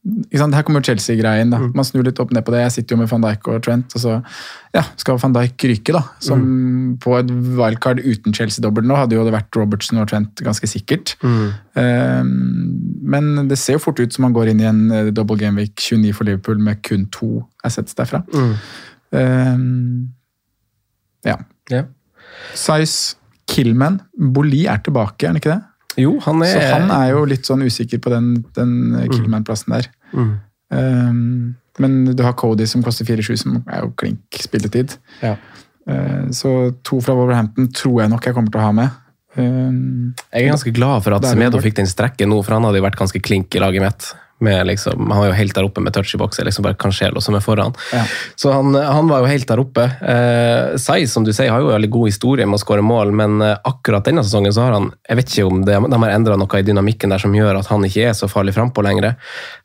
Her kommer Chelsea-greien. da. Man snur litt opp ned på det. Jeg sitter jo med van Dijk og Trent, og så ja, skal van Dijk ryke, da. Som på et wildcard uten Chelsea-dobbel nå hadde jo det vært Robertson og Trent ganske sikkert. Eh, men det ser jo fort ut som man går inn i en double game week 29 for Liverpool med kun to assets derfra. Eh, ja. Ja. Size Killman. Boli er tilbake, er han ikke det? Jo, han er, Så han er jo litt sånn usikker på den, den Killman-plassen der. Mm. Um, men du har Cody som koster 4-7, som er jo klink spilletid. Ja. Uh, så to fra Wolverhampton tror jeg nok jeg kommer til å ha med. Um, Jeg er ganske glad for at Semedo fikk den strekken nå, for han hadde vært ganske klink i laget mitt. Med liksom, han var jo helt der oppe med touch i boks, liksom bare Cancelo som er foran. Ja. Så han, han var jo helt der oppe. Eh, Sai, som du sier, har jo veldig god historie med å skåre mål, men eh, akkurat denne sesongen så har han Jeg vet ikke om det, de har endra noe i dynamikken der som gjør at han ikke er så farlig frampå lenger.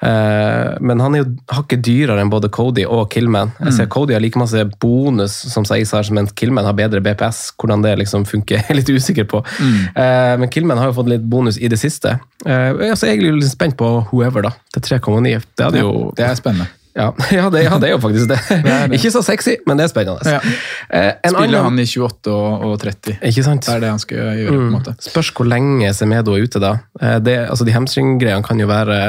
Eh, men han er jo hakket dyrere enn både Cody og Killman. Jeg ser Cody har like masse bonus som Saiz har, mens Killman har bedre BPS. Hvordan det liksom funker, er litt usikker på. Eh, men Killman har jo fått litt bonus i det siste. Eh, jeg er egentlig litt spent på whoever, da. Til 3,9. Det hadde jo det er spennende. ja, ja, det, ja, det er jo faktisk det. er det. Ikke så sexy, men det er spennende. Ja. Eh, en Spiller han i 28 og, og 30. Ikke sant? Det er det han skal gjøre. på en måte. Spørs hvor lenge Semedo er ute, da. Eh, Det, altså, de hamstringgreiene kan jo være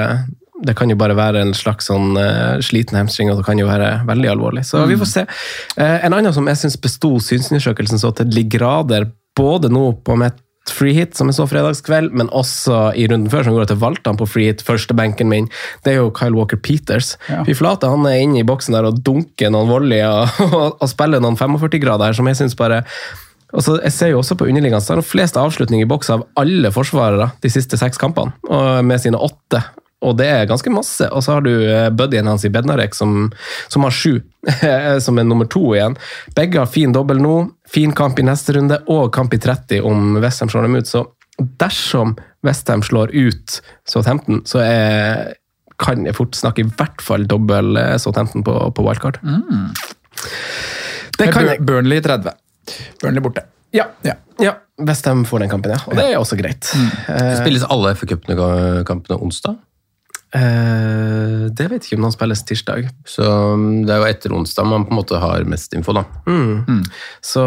det kan jo bare være en slags sånn uh, sliten hamstring, og det kan jo være veldig alvorlig. Så vi får se. Uh, en annen som jeg syns besto synsundersøkelsen så til de grader, både nå på mitt free hit, som jeg så fredagskveld, men også i runden før, som går til valgte han på free hit, første benken min, det er jo Kyle Walker Peters. Ja. Fy flate, han er inne i boksen der og dunker noen volleyer og, og spiller noen 45-grader her, som jeg syns bare og så jeg ser jo også på underliggende, så har han flest avslutninger i boks av alle forsvarere de siste seks kampene, og med sine åtte. Og det er ganske masse. Og så har du eh, buddyen hans i Bednarek som, som har sju, som er nummer to igjen. Begge har fin dobbel nå, fin kamp i neste runde og kamp i 30 om Westham slår dem ut. Så dersom Westham slår ut Southampton, så er, kan jeg fort snakke i hvert fall dobbel eh, Southampton på, på wildcard. Det Med kan jeg. Burnley 30. Burnley borte. Ja. Ja. Ja, Westham får den kampen, ja. Og det er også greit. Mm. Spilles alle FA-cupene onsdag? Eh, det vet jeg ikke om noen spilles tirsdag. Så um, det er jo etter onsdag man på en måte har mest info, da. Så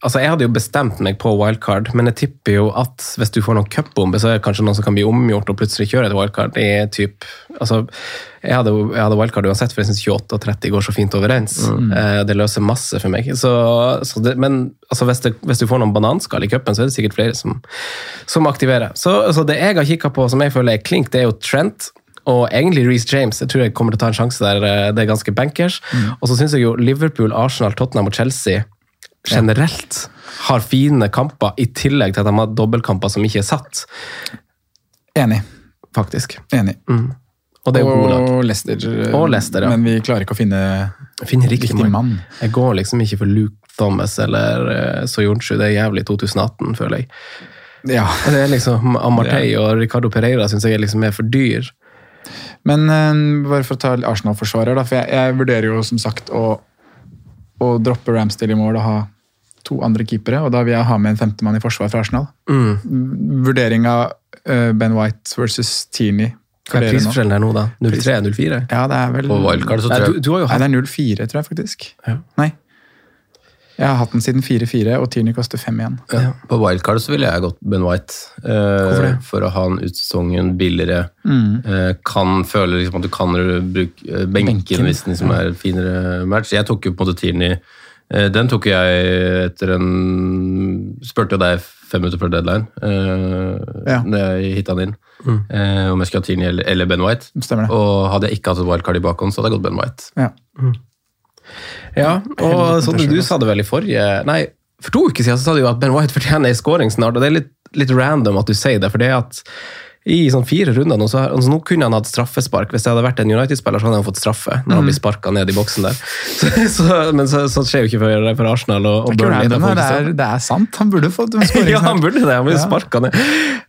altså, jeg hadde jo bestemt meg på wildcard, men jeg tipper jo at hvis du får noen cupbombe, så er det kanskje noen som kan bli omgjort og plutselig kjøre et wildcard i typ altså, jeg hadde, jeg hadde wildcard uansett, for jeg syns 28 og 30 går så fint overens. Eh, det løser masse for meg. Så, så det, men altså, hvis, det, hvis du får noen bananskall i cupen, så er det sikkert flere som, som aktiverer. Så, så det jeg har kikka på som jeg føler er klink, det er jo Trent. Og egentlig Reece James. Jeg tror jeg kommer til å ta en sjanse der. eh, Det er ganske bankers. Og så syns jeg jo Liverpool, Arsenal, Tottenham og Chelsea generelt har fine kamper, i tillegg til at de har dobbeltkamper som ikke er satt, Enig. faktisk. Enig. Og det gode lag. Og Leicester. eh, Og Leicester, ja. Men vi klarer ikke å finne finne riktig riktig mann. Jeg går liksom ikke for Luke Thomas eller uh, Soyuncu. Det er jævlig 2018, føler jeg. Ja. Det er liksom Amartey og Ricardo Pereira syns jeg liksom er for dyr. Men eh, bare for å ta Arsenal-forsvarer, da, for jeg, jeg vurderer jo som sagt å, å droppe Ramsdale i mål og ha to andre keepere, og da vil jeg ha med en femtemann i forsvar fra Arsenal. Vurdering av uh, Ben White versus Tierney. Hva er prisforskjellen der nå, da? 03-04? Ja, det er vel På wildcard så tror du, jeg du har jo Nei, det er 0-4, tror jeg faktisk. Ja. Nei. Jeg har hatt den siden 4-4, og Tierney koster 5 igjen. ja. På wildcard så ville jeg gått Ben White. eh? For å ha han ut sesongen billigere. Eh, kan føle liksom at du kan bruke eh, benken, Benken, hvis den liksom er finere match. Jeg tok jo på en måte Tierney. Eh, den tok jeg etter en Spurte jo deg fem minutter før deadline, eh, Ja. når jeg hitta den inn. Eh, om jeg skulle ha Tierney eller, eller Ben White. Det. Og hadde jeg ikke hatt et wildcard i bakhånd, så hadde jeg gått Ben White. Ja. Ja, og sånn er du sa det vel i forrige Nei, for to uker siden så sa du jo at Ben White fortjener en scoring snart, og det er litt, litt random at du sier det, for det er at i sånn fire runder nå, så altså nå kunne han hatt straffespark. Hvis det hadde vært en United-spiller, så hadde han fått straffe når han blir sparka ned i boksen der. Så, så, men så, så skjer jo ikke for, for Arsenal og, og Det er Burnley, det er, det er sant. Han burde fått en skåring. Ja, han burde det. Han ble Ja. sparka ned.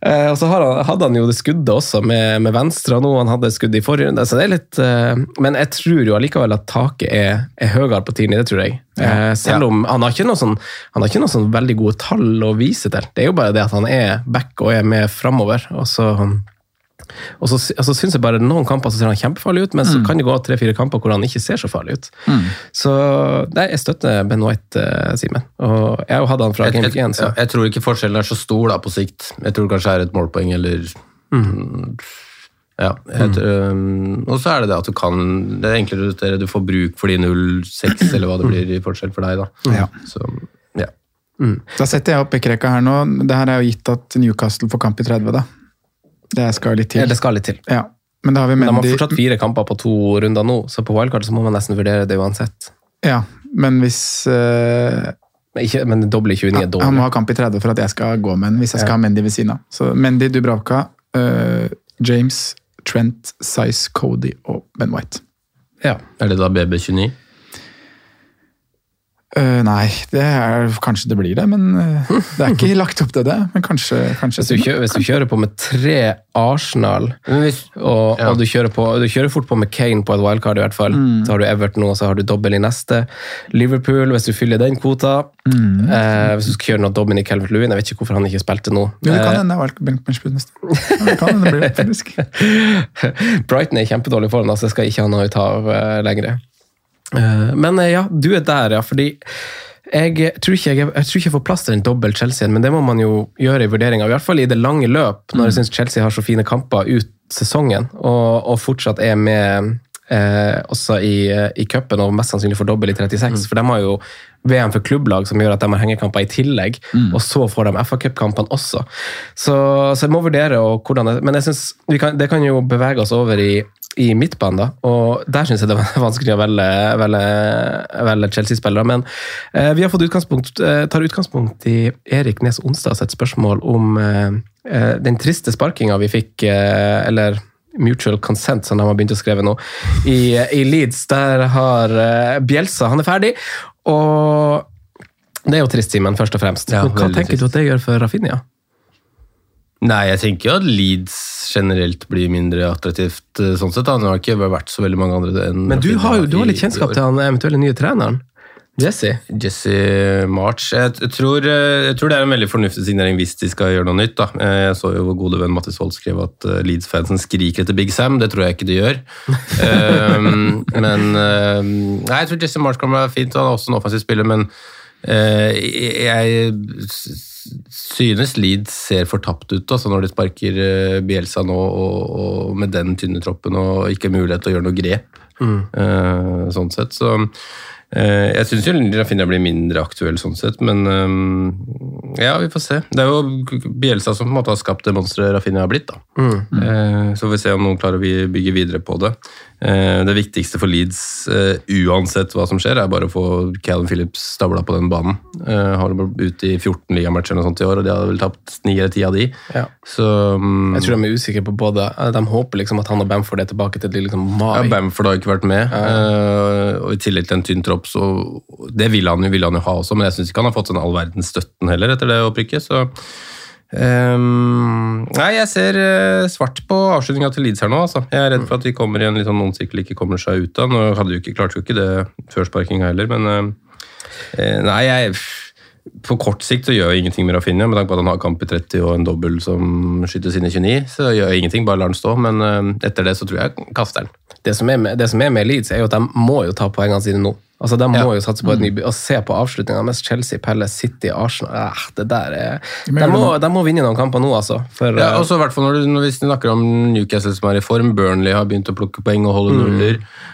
Eh, og så har han, hadde han jo det skuddet også, med, med venstre, og nå han hadde skudd i forrige runde. Så det er litt, eh, men jeg tror jo allikevel at taket er, er høyere på Tini, det tror jeg. Eh, selv om han har, sånn, han har ikke noe sånn veldig gode tall å vise til. Det er jo bare det at han er back og er med framover. Og så Og så, og så synes jeg bare Noen kamper så ser han kjempefarlig ut, men så kan det gå tre-fire kamper hvor han ikke ser så farlig ut. Så nei, jeg støtter Ben White, eh, Simen. Og jeg hatt han fra Jeg, Game Week 1, så ja, jeg tror ikke forskjellen er så stor da, på sikt. Jeg tror kanskje det er et målpoeng eller Mm. Ja. Tror, um, og så er det det at du kan Det er enklere å justere. Du får bruk for de 0,6 eller hva det blir i forskjell for deg. da. Ja. Så, ja. Da setter jeg opp bekkreka her nå. Det her er jo gitt at Newcastle får kamp i 30, da. Det skal litt ja, til. det skal litt til. Ja. Men da har vi Men de har fortsatt fire kamper på to runder nå, så på wildcard så må man nesten vurdere det uansett. Ja, men hvis eh, Men, ikke, men doble 29 er Han må ha kamp i 30 for at jeg skal gå med den, hvis jeg skal ha Mendy ved siden av. Så Mendy, Dubravka, eh, James, Trent, Size, Cody og Ben White. Ja. Er det da BB29? Eh, nei, det er kanskje det blir det, men uh, det er ikke lagt opp til det. Men kanskje, kanskje Hvis du, kjører, hvis du kjører på med tre Arsenal, hvis, og, Ja. og du, kjører på, du kjører fort på med Kane på et wildcard, i hvert fall. Mm. Så har du Everton nå, og så har du dobbel i neste. Liverpool, hvis du fyller den kvota. Mm. uh, hvis du skal kjøre noe Dominic Calvert-Lewin, jeg vet ikke hvorfor han ikke spilte nå. Jo, det kan hende benkbenchbud neste. Det blir det. Brighton er i kjempedårlig form, så jeg skal ikke ha noe ut av uh, lenger. Eh, men eh, ja, du er der, ja. Fordi jeg tror ikke jeg, jeg tror ikke jeg får plass til en dobbel Chelsea, men det må man jo gjøre i vurderinga. I hvert fall i det lange løp, når jeg syns Chelsea har så fine kamper ut sesongen, og, og fortsatt er med eh, også i, eh, i cupen og mest sannsynlig får dobbel i 36. For de har jo VM for klubblag som gjør at de har hengekamper i tillegg, og så får de FA Cup-kampene også. Så, så jeg må vurdere hvordan det, Men jeg synes vi kan, det kan jo bevege oss over i, i midtbanen, da. Og der syns jeg det var vanskelig å velge, velge, velge Chelsea-spillere. Men eh, vi har fått utgangspunkt, eh, tar utgangspunkt i Erik Nes Onsdags et spørsmål om eh, eh, den triste sparkinga vi fikk, eh, eller Mutual Consent, som de har begynt å skrive nå, i, i Leeds. Der har eh, Bjelsa Han er ferdig, og det er jo trist, Simen, først og fremst. Ja, Men hva tenker tenker du at det gjør for Rafinha? Nei, jeg tenker jo at Leeds generelt blir mindre attraktivt. eh, sånn sett. Han har ikke vært så veldig mange andre enn Men du har jo du har litt kjennskap til han eventuelle nye treneren. Jesse. Jesse March. Jeg, tror, eh, jeg tror det er en veldig fornuftig signering hvis de skal gjøre noe nytt. da. Eh, Jeg så jo vår gode venn Mattis Wold skrev at eh, Leeds-fansen skriker etter Big Sam. Det tror jeg ikke de gjør. um, men um, Nei, jeg tror Jesse March kan være fint. Han er også en offensiv spiller, men uh, jeg synes Leeds ser fortapt ut altså når de sparker Bielsa nå, og, og med den tynne troppen og ikke mulighet til å gjøre noe grep. eh, sånn sett, så Jeg syns Rafinha blir mindre aktuell sånn sett, men eh, ja, vi får se. Det er jo Bielsa som på en måte har skapt det monsteret Rafinha har blitt. da. Mm. Så får vi se om noen klarer å bygge videre på det. Eh, Det viktigste for Leeds, eh, uansett hva som skjer, er bare å få Calvin Phillips stabla på den banen. Han Har vært ute i 14 ligamatcher eller sånt i år, og de hadde vel tapt 9 eller 10 av de. Ja. Så mm, Jeg tror de er usikre på både De håper liksom at han og Bamford er tilbake til liksom ja. Bamford har ikke vært med, ja. og i tillegg til en tynn tropp, så det ville han jo, ville han jo ha også, men jeg syns ikke han har fått sånn all verdens støtten heller etter det opprykket, så ehm, Nei, jeg ser eh, svart på avslutninga til Leeds her nå, altså. Jeg er redd for at de kommer i en litt sånn noen sirkel ikke kommer seg ut av. Nå hadde jo ikke, klarte jo ikke det før sparkinga heller, men eh, eh, Nei, jeg på kort sikt så gjør jeg ingenting med Rafinha, med tanke på at han har kamp i 30 og en dobbel som skytes inn i 29. Så gjør jeg ingenting, bare lar han stå. Men eh, etter det så tror jeg kaster den. Det som, er med, det som er med Leeds, er jo at de må jo ta poengene sine nå. Altså, De må Ja. jo satse på et nybygg og se på avslutninga mens Chelsea, Pelle, City, Arsenal eh, Det der er de må, de må vinne noen kamper nå, altså. For, Ja, eh, også hvert fall når, du, når vi snakker om Newcastle som er i form. Burnley har begynt å plukke poeng og holde nuller. Ehm,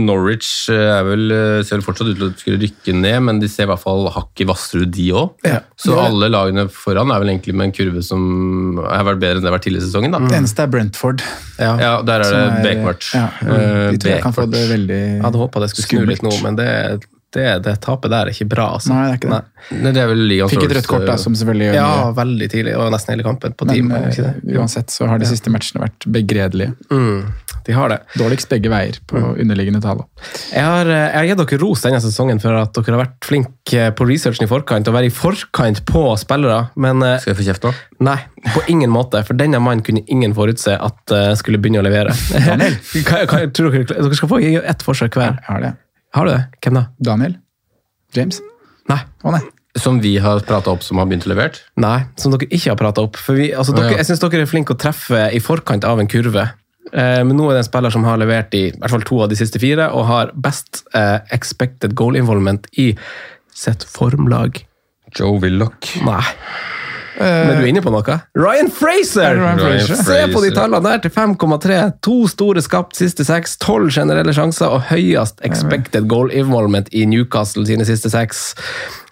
Norwich eh, er vel, eh, ser fortsatt ut til å skulle rykke ned, men de ser i hvert fall hakk i Vassrud, de òg. Ja. Så Ja. alle lagene foran er vel egentlig med en kurve som har vært bedre enn det har vært tidligere i sesongen. da. Det eneste er Brentford. ja. Ja, der er det bekmørkt. Ja, Eh, de tror jeg kan få det veldig Jeg hadde håpa det skulle snu litt nå, men det, det, det tapet der er ikke bra. Altså. Nei, det er ikke det. Nei, Det er vel Fikk et rødt kort, da, som selvfølgelig gjør Ja, mye. veldig tidlig, og nesten hele kampen på Men time. det ikke eh, det? uansett så har de siste matchene vært begredelige. Mm, de har det. Dårligst begge veier på underliggende tall. Jeg har, eh, jeg har gitt dere ros denne sesongen for at dere har vært flinke på researchen i forkant og være i forkant på spillere, men eh, Skal jeg få kjeft nå? Nei, på ingen måte. For denne mannen kunne ingen forutse at eh, skulle begynne å levere. Daniel. Hva- hva- tror dere, dere skal få ett forsøk hver. Jeg har det. Har du det? Hvem da? Daniel? James? Nei. Å nei. Som vi har prata opp, som har begynt å levert? Nei, som dere ikke har prata opp. For vi, altså, dere, Ja. Jeg syns dere er flinke å treffe i forkant av en kurve. Eh, men nå er det en spiller som har levert i, i hvert fall to av de siste fire, og har best eh, expected goal involvement i sitt formlag. Joe Willoch. Nei. Men du er inne på noe? Ryan Fraser! Ryan Fraser. Se på de tallene der, til 5,3. To store skapt siste seks, tolv generelle sjanser og høyest expected goal involvement i Newcastle sine siste seks.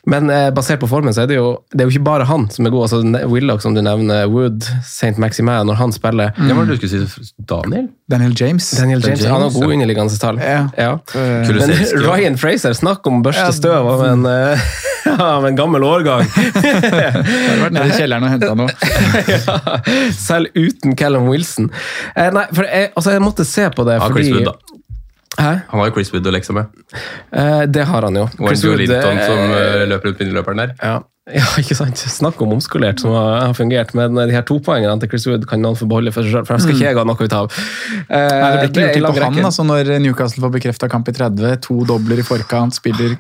Men eh, basert på formen så er det jo det er jo ikke bare han som er god. altså Willoch, som du nevner, Wood, St. Maximin, når han spiller Det var det du skulle si? Daniel? Daniel James. Daniel James, James, han har ja. gode underliggende tall. Ja. Men Uh, men Ryan Fraser, snakk om børste støv av en, uh, av en gammel årgang. Har vært nede i kjelleren og henta noe. ja, selv uten Callum Wilson. Eh, nei, for jeg, altså jeg måtte se på det Ja, fordi Chris Wood, da. Hæ? Han har jo Chris Wood å lekse med. Eh, det har han jo. Og Chris Joe Linton eh, som eh, løper ut middeløperen der. ja, ja, ikke sant? Snakk om omskolert som har, fungert. Men de her topoengene til Chris Wood kan noen få beholde for seg sjøl, for de skal ikke jeg ha noe ut av. Eh, Nei, det blir ikke er en gjort lang på han altså, når Newcastle får bekrefta kamp i 30. To dobler i forkant, spiller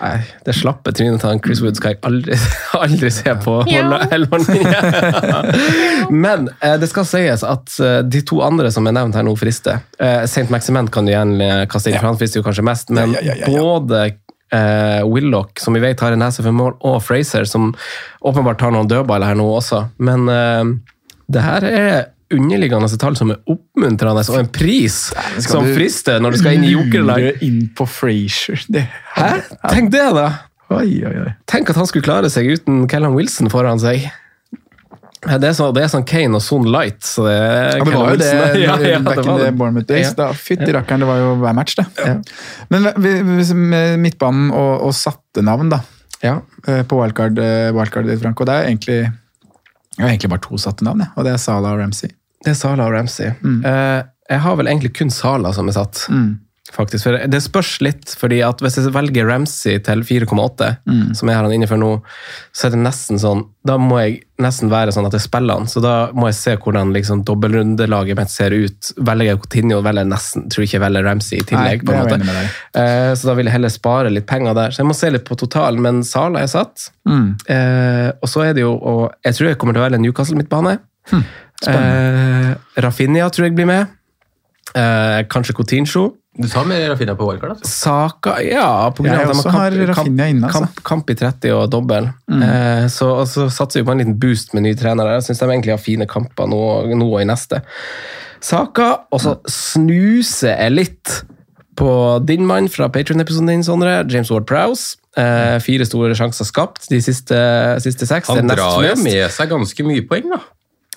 Nei, det slappe trynet til han Chris Wood skal jeg aldri, aldri se på. Ja. Men eh, det skal sies at eh, de to andre som er nevnt her nå, frister. Eh, St. Maximin kan du gjerne kaste inn, for han frister jo kanskje mest. Men ja, ja. både eh, Willoch, som vi vet har en nese for mål, og Fraser, som åpenbart tar noen dødballer her nå også. Men eh, det her er underliggende tall som er oppmuntrende, og en pris som frister når du skal inn i jokerlag. inn på Frazier. Det, Hæ? Tenk det, da! Oi, oi, oi. Tenk at han skulle klare seg uten Callum Wilson foran seg. Ja, Det er, sånn, det er sånn Kane og Son Light. Så det, Ja, det var jo det Wilson. Ja, ja, back det in var the det. Bournemouth days. Ja. Fytti rakkeren, det var jo hver match, det. Ja. Men vi- vi- med midtbanen og, og satte navn, da, Ja. eh, på wildcard, wildcard wildcardet ditt, Franco, det er egentlig jeg har egentlig bare to satte navn, og det er Salah og Ramsey. Det er Sala og Ramsey. Mm. jeg har vel egentlig kun Sala som er satt. Faktisk, for Det spørs litt, fordi at hvis jeg velger Ramsey til 4,8, som jeg har han inne for nå, så er det nesten sånn Da må jeg nesten være sånn at jeg spiller han. Så da må jeg se hvordan liksom, dobbeltrundelaget mitt ser ut. Velger jeg Coutinho, velger jeg nesten tror ikke jeg velger Ramsey i tillegg. Nei, på en jeg måte. Eh, så da vil jeg heller spare litt penger der. Så jeg må se litt på totalen, men Sala er satt. Mm. Uh, og så er det jo og Jeg tror jeg kommer til å velge Newcastle midtbane. Hm, Uh, Rafinha tror jeg blir med. Eh, kanskje Coutinho. Du tar mer Rafinha på wildcard, altså? Saka Ja, på grunn av at de også har Rafinha inne, altså. kamp, kamp i 30 og dobbel. Mm. Eh, så, og så satser vi på en liten boost med nye trenere. Jeg syns de egentlig har fine kamper nå, nå og i neste. Saka, og så snuser jeg litt på din mann fra Patrion-episoden din, Sondre. James Ward Prowse. Eh, fire store sjanser skapt de siste, siste seks. Han drar jo med seg ganske mye poeng, da.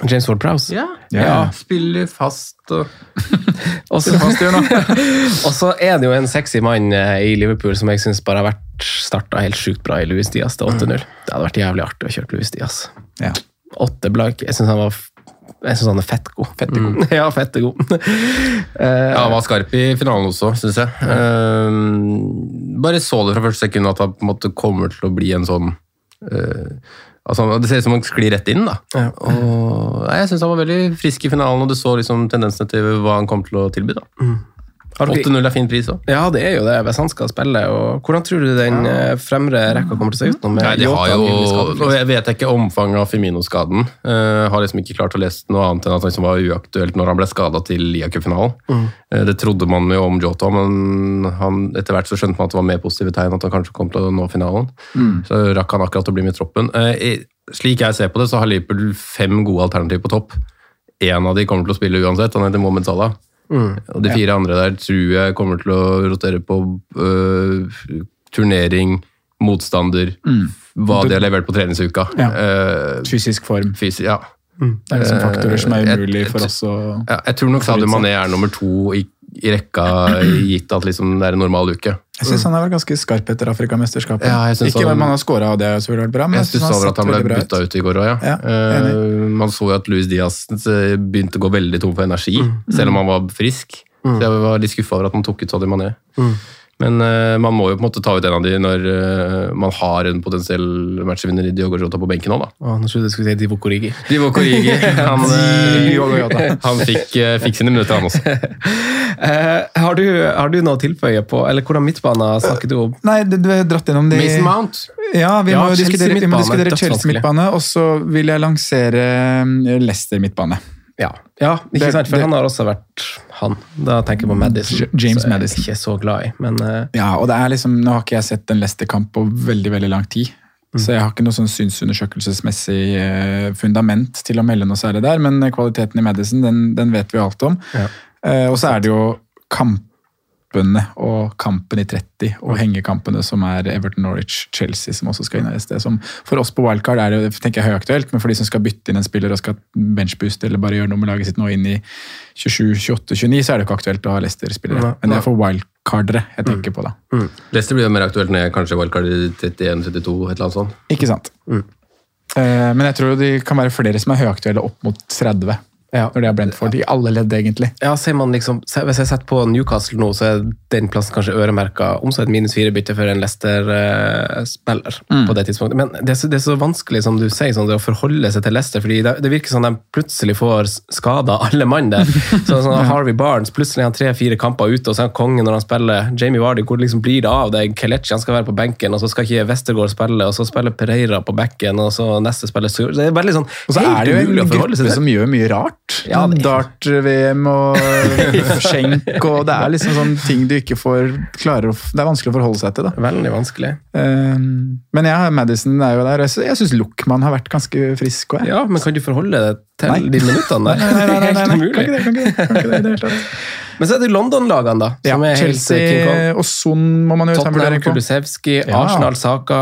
James Ward Prowse. Ja. Ja. Spiller fast og Og så, og så er det jo en sexy mann eh, i Liverpool som jeg syns bare har vært starta helt sjukt bra i Louis Diaz til 8-0. Det hadde vært jævlig artig å kjøre Louis Diaz. Ja. Åtte blank. Jeg syns han var jeg syns han er fett god. Fette god. Mm. Ja, fette god. uh, Ja, han var skarp i finalen også, syns jeg. Uh, bare så det fra første sekund at han på en måte kommer til å bli en sånn eh, altså, Det ser ut som han sklir rett inn. da. Ja. Og, nei, jeg syns han var veldig frisk i finalen, og du så liksom tendensene til hva han kom til å tilby. da. dere- 8-0 er fin pris òg. Ja, det er jo det, hvis han skal spille. Og hvordan tror du den eh, fremre rekka kommer til å se ut nå? med Nei, de har jo, og liksom? Jeg vet ikke omfanget av Firmino-skaden. Uh, har liksom ikke klart å lese noe annet enn at han liksom var uaktuelt når han ble skada til Liacup-finalen. Uh, det trodde man jo om Jota, men han, etter hvert så skjønte man at det var mer positive tegn at han kanskje kom til å nå finalen. Så rakk han akkurat å bli med i troppen. Uh, i- slik jeg ser på det, så har Liverpool fem gode alternativer på topp. En av de kommer til å spille uansett, han heter Mohammed Salah. Og de fire andre der tror jeg kommer til å rotere på uh, turnering, motstander, hva de har levert på treningsuka. Ja. Uh, Fysisk form. fysi- ja. Det er liksom faktorer som er umulig for oss å Ja, jeg tror nok Sadio Mané er nummer to i, i rekka, gitt at liksom det er en normal uke. Jeg syns han har vært ganske skarp etter Afrikamesterskapet. Ja, jeg synes Ikke han- hvem han har scora, og det har selvfølgelig vært bra, men Jeg synes han, han sett ble veldig bra bytta ut. ut i går òg, ja. Ja, uh, man så jo at Louis Diaz eh, begynte å gå veldig tom for energi, selv om han var frisk. Så jeg var litt skuffa over at han tok ut Sadio Mané. Men uh, man må jo på en måte ta ut en av de når uh, man har en potensiell matchvinner i Diogo Jota på benken òg, da. Å, nå trodde jeg du skulle si Divo Korigi. Divo Korigi, han, uh, han fikk, fikk sine minutter, han også. Eh, har, du, har du noe å tilføye på, eller hvordan midtbane snakker du om? Nei, du du har dratt gjennom det. Mason Mount. Ja, vi Ja, må, diskutere, vi må diskutere. Chelsea midtbane, og så vil jeg lansere Leicester midtbane. Ja, ja ikke Det- sant, for det- han har også vært han. Da tenker jeg på Madison. James så jeg er Ikke så glad i, men uh... Ja, og det er liksom, Nå har ikke jeg sett en Leicester-kamp på veldig veldig lang tid. Så jeg har ikke noe sånn synsundersøkelsesmessig eh, fundament til å melde noe særlig der, men kvaliteten i Madison den, den vet vi alt om. Ja. Uh, og så er det jo kampene og kampen i 30 og hengekampene som er Everton Norwich Chelsea som også skal inn i det sted. Som for oss på wildcard er det tenker jeg høyaktuelt, men for de som skal bytte inn en spiller og skal benchbooste eller bare gjøre noe med laget sitt nå inn i 27, 28, 29, så er det ikke aktuelt å ha Leicester-spillere. Men det er for wildcardere jeg tenker på da. Leicester blir jo mer aktuelt når jeg kanskje wildcard i 31-32, et eller annet sånt. Ikke sant? Mm. men jeg tror det kan være flere som er høyaktuelle opp mot 30. Ja. Når de har Brentford. I alle ledd, egentlig. Ja, ser man liksom, Hvis jeg setter på Newcastle nå, så er den plassen kanskje øremerka om så et minus fire-bytte for en Leicester-spiller. på det tidspunktet. Men det er, så, det er så vanskelig som du sier, sånn, å forholde seg til Leicester. fordi det, det virker som de plutselig får skada alle mann der. Så, sånn, Harvey Barnes plutselig har han tre-fire kamper ute, og så er han konge når han spiller. Jamie Vardy, hvor liksom blir det av det? Kelechi han skal være på benken, og så skal ikke Westergård spille, og så spiller Pereira på bekken, og så neste spiller Sur. Det er veldig sånn Og så er det jo en gruppe som gjør mye rart. Ja, Dart-VM og skjenk og Det er liksom sånn ting du ikke får klarer å Det er vanskelig å forholde seg til, da. Veldig vanskelig. Um, Men jeg har Madison er jo der. Jeg syns Luckman har vært ganske frisk òg. Ja, men kan du forholde deg til Nei. de minuttene der? Nei, nei, nei, nei, Helt. Kan ikke det, kan ikke det, det. Men så er det London-lagene, da. Ja, Som er helt eh. Chelsea og Son må man jo ta en vurdering på. Kulusevski, Ja. Mm. Arsenal, Saka.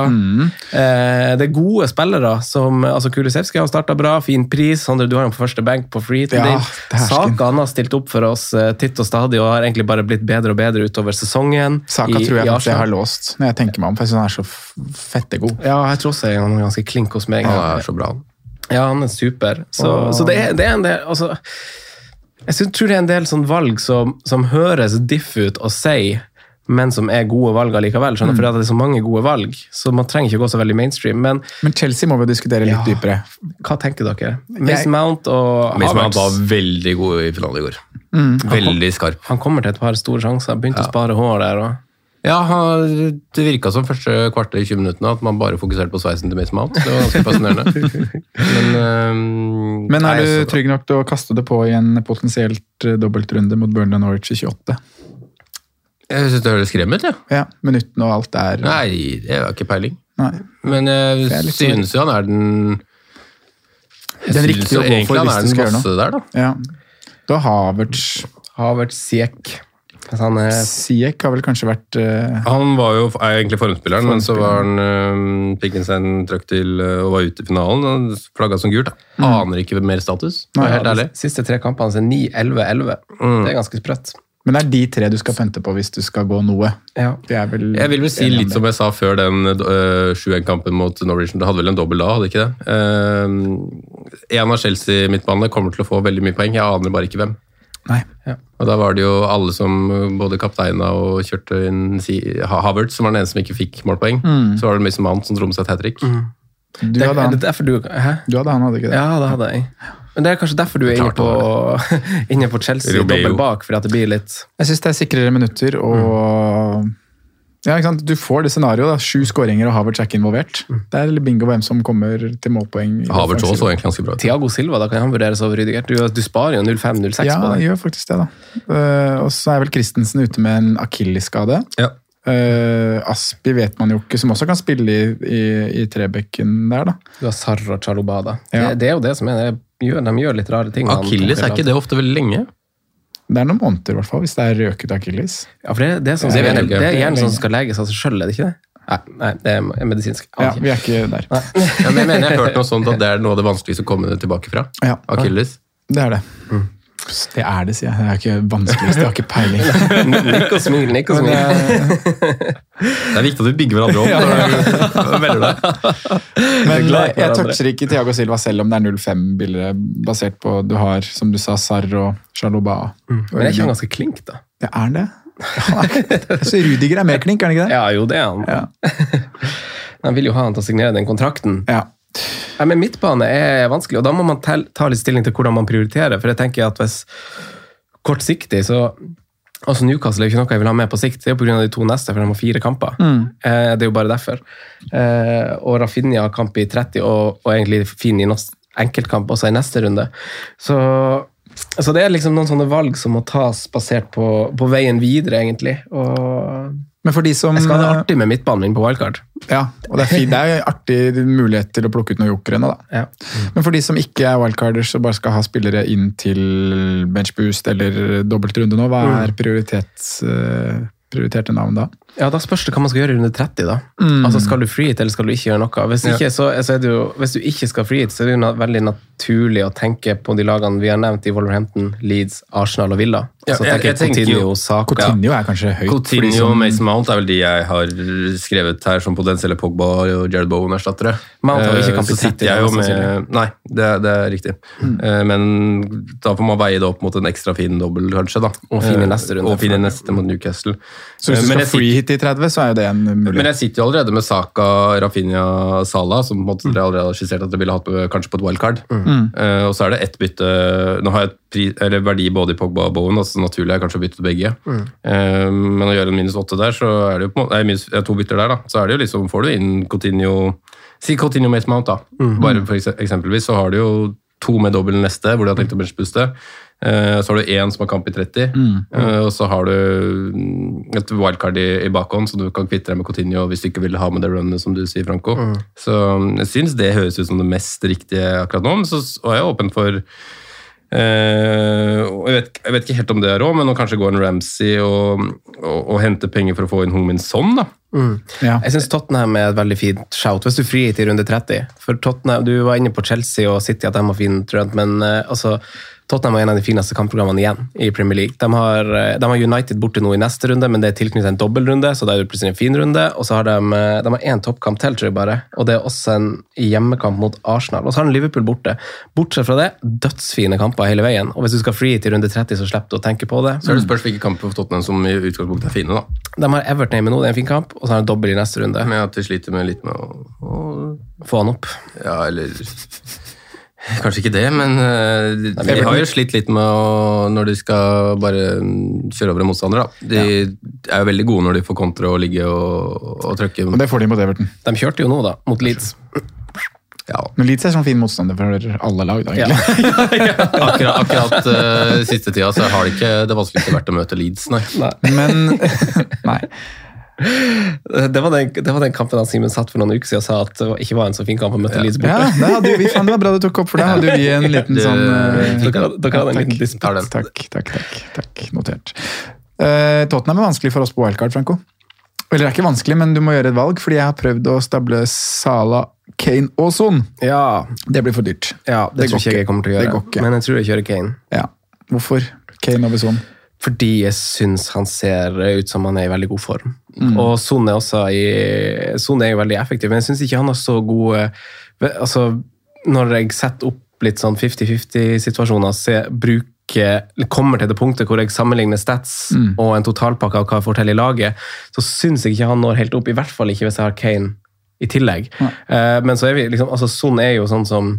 Eh, det er gode spillere. som, altså Kulusevski har starta bra, fin pris. Sondre, du har ham på første benk på free. Ja, er hersken. Saka han har stilt opp for oss eh, titt og stadig og har egentlig bare blitt bedre og bedre utover sesongen. Saka i- tror jeg at jeg har låst, når jeg tenker meg om, for jeg synes han er så fette god. Ja, jeg tror også han er ganske klink hos meg. Han er så bra. Ja, han er super. Så, oh. så det, er, det er en del altså, Jeg synes, tror det er en del sånn valg som, som høres diff ut å si, men som er gode valg allikevel. Mm. For det er så mange gode valg, så man trenger ikke gå så veldig mainstream. Men Men Chelsea må vi diskutere litt Ja. dypere. hva tenker dere? Jeg- Mount og Miss Mount var veldig god i finalen i går. Mm. Veldig skarp. Han kommer til et par store sjanser. Begynte å spare hår der. Og... Ja, Det virka som første kvarter i 20 minuttene at man bare fokuserte på sveisen til Mason Mount. Det var ganske fascinerende. Men, um, Men er du trygg nok til å kaste det på i en potensielt eh, dobbeltrunde mot Burnley Norwich i 28? Jeg syns det høres skremmende ut, jeg. Ja, minuttene og alt er Nei, det har ikke peiling. Nei. Men jeg litt sånn- synes jo han er den Jeg Den riktige å gå for hvis du den skal gjøre noe. der, da. Ja. Du har Havertz. Havertz Siek. Altså, han er Siek har vel kanskje vært uh, Han var jo er egentlig formspilleren, men så var han uh, fikk han seg en trøkk til uh, og var ute i finalen. og Flagga som gult. da. Aner ikke mer status. Mm. Nei, helt ærlig. De siste tre kampene hans er 9-11-11. Mm. Det er ganske sprøtt. Men det er de tre du skal pønte på hvis du skal gå noe. Ja. Det er vel Jeg vil vel si litt som jeg sa før den uh, 7-1-kampen mot Norwegian. Det hadde vel en dobbel da, hadde ikke det? Uh, en av Chelsea-midtbanene kommer til å få veldig mye poeng. Jeg aner bare ikke hvem. Nei. Og da var det jo alle som både kapteina og kjørte inn si, Ha- som var den eneste som ikke fikk målpoeng. Mm. Så var det liksom annet som dro med seg et hat trick. Du Det, hadde han, det derfor du Hæ? du hadde han, hadde ikke det? Ja, det hadde jeg. Men det er kanskje derfor du er inne på, inne på Chelsea dobbel bak, fordi at det blir litt Jeg syns det er sikrere minutter og Ja, ikke sant? Du får det scenarioet. Sju skåringer og Havertz er ikke involvert. Det er bingo hvem som kommer til målpoeng. Havertz også så egentlig ganske bra. Thiago Silva, da kan han vurderes over Rydiger. Du, du sparer jo 0-5-0-6 Ja, på det. gjør faktisk det, da. Uh, og så er vel Christensen ute med en akillesskade. Ja. Uh, Aspi vet man jo ikke, som også kan spille i, i, i trebekken der, da. Du har Sarra og Charobada. Ja. Det, det er jo det som er det. Gjør, de gjør litt rare ting. Akilles, er ikke det ofte veldig lenge? Det er noen måneder, i hvert fall, hvis det er røket akilles. Ja, for det, det er, sånn, Det det, er, det er Det er gjerne sånn som skal leges av seg sjøl, er det ikke det? Nei, nei, det er medisinsk. Ja, vi er ikke der. Ja, men jeg mener jeg har hørt noe sånt at det er noe av det vanskeligste å komme tilbake fra. Ja, Akilles. det er det. Det er det, sier jeg. Det er ikke vanskeligst, jeg har ikke peiling. Nikk og smil, nikk og smil. eh, Det er viktig at vi bygger hverandre opp når du velger deg. Men eh, jeg toucher ikke Tiago Silva selv om det er 0-5-bilder, basert på du har, som du sa, Sarr og Chaloba. Men er ikke han ganske klink, da? Det er det. Så Rudiger er mer klink, er han ikke det? Ja, jo, det er han. Ja. Han vil jo ha han til å signere den kontrakten. Ja. Nei, men midtbane er vanskelig, og da må man ta litt stilling til hvordan man prioriterer. For jeg tenker at hvis kortsiktig, så Altså Newcastle er jo ikke noe jeg vil ha med på sikt. Det er jo pga. de to neste, for de har fire kamper. Eh, det er jo bare derfor. Eh, og Rafinha har kamp i 30, og, og egentlig fin i enkeltkamp også i neste runde. Så, så det er liksom noen sånne valg som må tas basert på, på veien videre, egentlig. Og Men for de som jeg skal ha det artig med midtbanen min på wildcard. Ja, og det er, fint, det er mulighet til å plukke ut noen jokere nå, da. Ja. Men for de som ikke er wildcarders og bare skal ha spillere inn til benchboost eller dobbeltrunde nå, hva Mm. er prioritets, eh, prioriterte navn da? Ja, Da spørs det hva man skal gjøre i runde 30. da. Mm. Altså, Skal du freehit, eller skal du ikke gjøre noe? Hvis, ikke, så, så er det jo, hvis du ikke skal freehit, så er det jo veldig naturlig å tenke på de lagene vi har nevnt i Wolverhampton, Leeds, Arsenal og Villa. Ja, jeg, jeg- jeg Coutinho, jo- Saka. Coutinho er kanskje høyt. Coutinho som- og Mason Mount er vel de jeg har skrevet her som potensielle Pogba og Jared Bowen-erstattere. I Så sitter jeg jo med. Nei, det, det er riktig. Eh, Men da får man veie det opp mot en ekstra fin dobbel, kanskje. da. Og finne Eh, neste runde. Og finne neste mot Newcastle. Så hvis du skal free hit i 30, så er jo det en mulighet. men jeg sitter jo allerede med Saka, Rafinha, Salah, som på en måte dere allerede har skissert at dere ville hatt på, kanskje på et wildcard. Mm. og så er det ett bytte Nå har jeg et pri, eller verdi både i Pogba og Bowen, så naturlig er kanskje å bytte begge. Mm. men å gjøre en minus åtte der, så er det jo på en måte, nei, minus, ja, to bytter der, da. Så er det jo liksom, får du inn Coutinho Si Coutinho Mason Mount, da. Bare for eksempelvis så har du jo to med dobbel neste, hvor du har tenkt å benchbooste. Eh, Så har du én som har kamp i 30, eh, og så har du mm, et wildcard i, i bakhånd, så du kan kvitte deg med Coutinho hvis du ikke vil ha med det runnet, som du sier, Franco. Så mm, jeg syns det høres ut som det mest riktige akkurat nå, men så er og jeg er åpen for Uh, og jeg, vet, jeg vet ikke helt om det er råd, men å kanskje gå en Ramsey og, og, og hente penger for å få inn Homin Son, da. Ja. Jeg syns Tottenham er et veldig fint shout, hvis du free til i runde 30. For Tottenham, Du var inne på Chelsea og City, at de har fin trend, men uh, altså, Tottenham er en av de fineste kampprogrammene igjen i Premier League. De har, eh, de har United borte nå i neste runde, men det er tilknyttet en dobbeltrunde, så da er det plutselig en fin runde. Og så har de, eh, de har én toppkamp til, tror jeg bare, og det er også en hjemmekamp mot Arsenal. Og så har de Liverpool borte. Bortsett fra det, dødsfine kamper hele veien. Og hvis du skal free til runde 30, så slipper du å tenke på det. Så er det spørs hvilke kamper for Tottenham som i utgangspunktet er fine, da. De har Everton hjemme nå, det er en fin kamp, og så har de dobbel i neste runde. Men at de sliter med litt med å, å Få han opp. Ja, eller Kanskje ikke det, men eh, de, de har jo slitt litt med å Når de skal bare kjøre over en motstander, da. De er jo veldig gode når de får kontre og ligge og, og trykke. Og det får de mot Everton. De kjørte jo nå, da, mot Leeds. Ja, Men Leeds er sånn fin motstander for alle lag, da, egentlig. akkurat akkurat uh, siste tida så har det ikke det vanskeligste vært å møte Leeds, nei. Men Nei. Det var den, det var den kampen han Simen satt for noen uker siden og sa at det ikke var en så fin kamp å møte Leeds borte. Ja, det, hadde vi, fan, det var bra du tok opp, for da hadde vi en liten Du- sånn eh, Dere, hadde en liten disputt. Takk, takk, takk. takk. Notert. Uh, Tottenham er vanskelig for oss på wildcard, Franco. Eller det er ikke vanskelig, men du må gjøre et valg, fordi jeg har prøvd å stable Sala, Kane og Son. Ja, Det blir for dyrt. ja, det, Det tror ikke jeg kommer til å Det gjøre. går ikke. Men jeg tror jeg kjører Kane. Ja. Hvorfor Kane over Son? Fordi jeg syns han ser ut som han er i veldig god form. Og Son er også i Son er jo veldig effektiv, men jeg syns ikke han har så gode altså, Når jeg setter opp litt sånn 50-50-situasjoner, så bruker kommer til det punktet hvor jeg sammenligner stats og en totalpakke av hva jeg får til i laget, så syns jeg ikke han når helt opp. I hvert fall ikke hvis jeg har Kane i tillegg. Uh, men så er vi liksom, altså Son er jo sånn som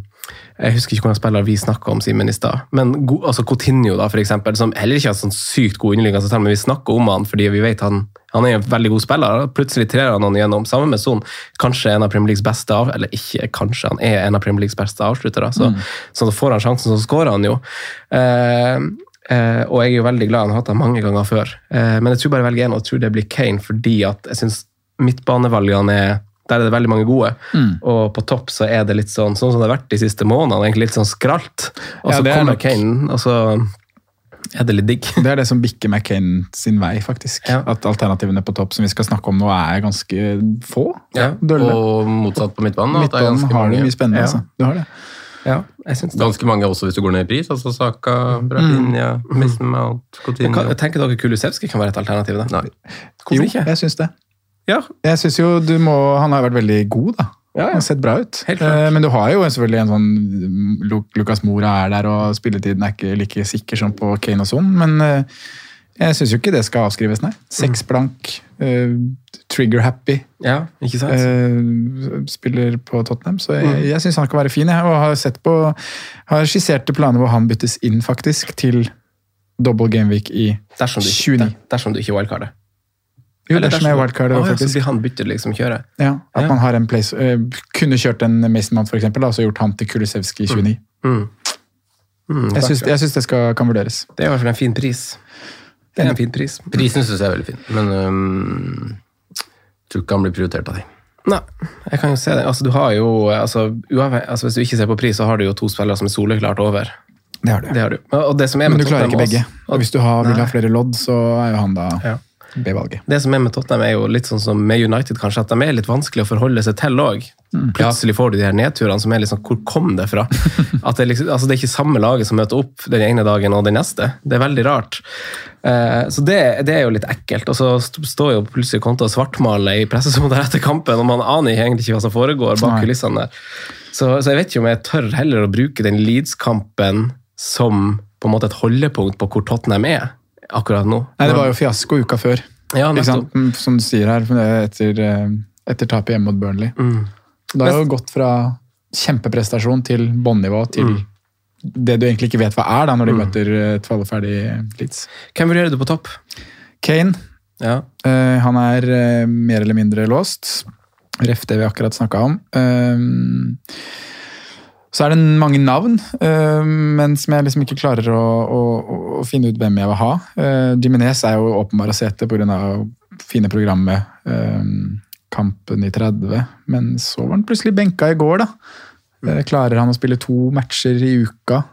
jeg husker ikke hvordan spiller vi snakka om Simen i stad, men go, altså Coutinho, da, for eksempel, som heller ikke har sånn sykt god underliggende men vi snakker om han fordi vi vet han, han er en veldig god spiller. Plutselig trer han han igjennom. Sammen med Son, kanskje en av Premier Leagues beste av, eller ikke kanskje, han er en av Premier Leagues beste avsluttere. Så, så får han sjansen, så skårer han jo. Eh, eh, og jeg er jo veldig glad han har hatt det mange ganger før. Eh, men jeg tror bare jeg velger én, og jeg tror det blir Kane, fordi at jeg syns midtbanevalgene er der er det veldig mange gode. Og på topp så er det litt sånn sånn som det har vært de siste månedene, egentlig litt sånn skralt. Og Ja, så det er kommer nok- Kane, og så er det litt digg. Det er det som bikker McCain sin vei, faktisk. Ja. At alternativene på topp som vi skal snakke om nå, er ganske få. Ja, Dølle. og motsatt på midtbanen. det er Midtbanen ganske har du mange- mye spennende, Ja. altså. Du har det. Ja, jeg synes det. Ganske mange også hvis du går ned i pris. altså Saka, Bratinha, mm. Mount, Coutinho kan- Jeg tenker dere Kulusevski kan være et alternativ? da? Nei. Hvorfor jo, ikke? jeg syns det. Ja, Jeg synes jo du må, Han har vært veldig god, da. Ja, ja. Han har sett bra ut. Helt klart. Eh, Men du har jo selvfølgelig en sånn Lu- Lucas Mora er der, og spilletiden er ikke like sikker som på Kane og Son. Men eh, Jeg syns jo ikke det skal avskrives, nei. Seks blank, eh, trigger happy. Ja, ikke sant? spiller på Tottenham, så jeg, jeg syns han kan være fin. Jeg, og har sett på har skisserte planer hvor han byttes inn faktisk til double gameweek i Dersom du, 29. der, dersom du ikke wildcarder. Jo, det er som er wildcard, Ah, ja. Så blir han bytter liksom kjøre Ja, at Ja. man har en place, uh, kunne kjørt en Mason Mount, da, og så gjort han til Kulisevskij i 29. Mm. Mm, Jeg syns, jeg syns det skal, kan vurderes. Det er i hvert fall en fin pris. Det er en fin pris. Prisen syns jeg er veldig fin, men Jeg tror ikke han blir prioritert av de. Nei, jeg kan jo se det. Altså, du har jo, altså, uavhengig, altså, Hvis du ikke ser på pris, så har du jo to spillere som er soleklart over. Det har du. Det har du. Og det som er Men du klarer ikke begge. også- Og hvis du har, vil ha flere lodd, så er jo han da Ja. B-valget. Det som er med Tottenham, er jo litt sånn som med United, kanskje, at de er litt vanskelig å forholde seg til òg. Mm. Plutselig får du de her nedturene som er litt sånn Hvor kom det fra? At det, liksom, altså det er ikke samme laget som møter opp den ene dagen og den neste. Det er veldig rart. Eh, så det, det er jo litt ekkelt. Og så står jo plutselig Konto og svartmaler i pressesonen der etter kampen, og man aner egentlig ikke hva som foregår bak kulissene der. Så, så jeg vet ikke om jeg tør heller å bruke den Leeds-kampen som på en måte et holdepunkt på hvor Tottenham er akkurat nå. Nei, det var jo fiasko uka før. Ja? Mm, Som du sier her, etter, eh, etter tapet hjemme mot Burnley. Mm. Det har jo gått fra kjempeprestasjon til bånnivå til Mm. det du egentlig ikke vet hva er da når de møter et falleferdig Leeds. Hvem vurderer du på topp? Kane, Ja. eh, han er eh, mer eller mindre låst. Ref det vi akkurat snakka om. Eh, så er det mange navn, eh, men som jeg liksom ikke klarer å, å, å finne ut hvem jeg vil ha. Uh, Jiminez er jo åpenbar å se etter pga. fine programmet. eh, kampen i 30, men så var han plutselig benka i går, da. Eh, klarer han å spille to matcher i uka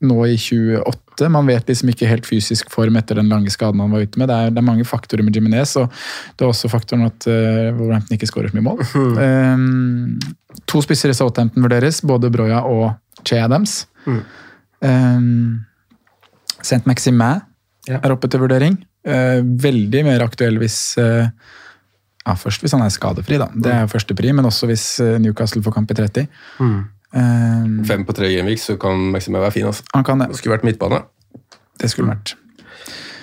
nå i 28? Man vet liksom ikke helt fysisk form etter den lange skaden han var ute med. Det er, det er mange faktorer med Jiminez, og det er også faktoren at uh, Wolverhampton ikke skårer så mye mål. Um, to spisser i Southampton vurderes, både Broya og Che Adams. Um, Saint Maximin Ja. er oppe til vurdering. Uh, veldig mer aktuell hvis uh, ja, Først hvis han er skadefri, da. Det er jo første pri, men også hvis Newcastle får kamp i 30. Um, Fem på tre gameweeks, så kan Maxime være fin. Altså. han kan det. Det skulle vært midtbane. Det skulle vært.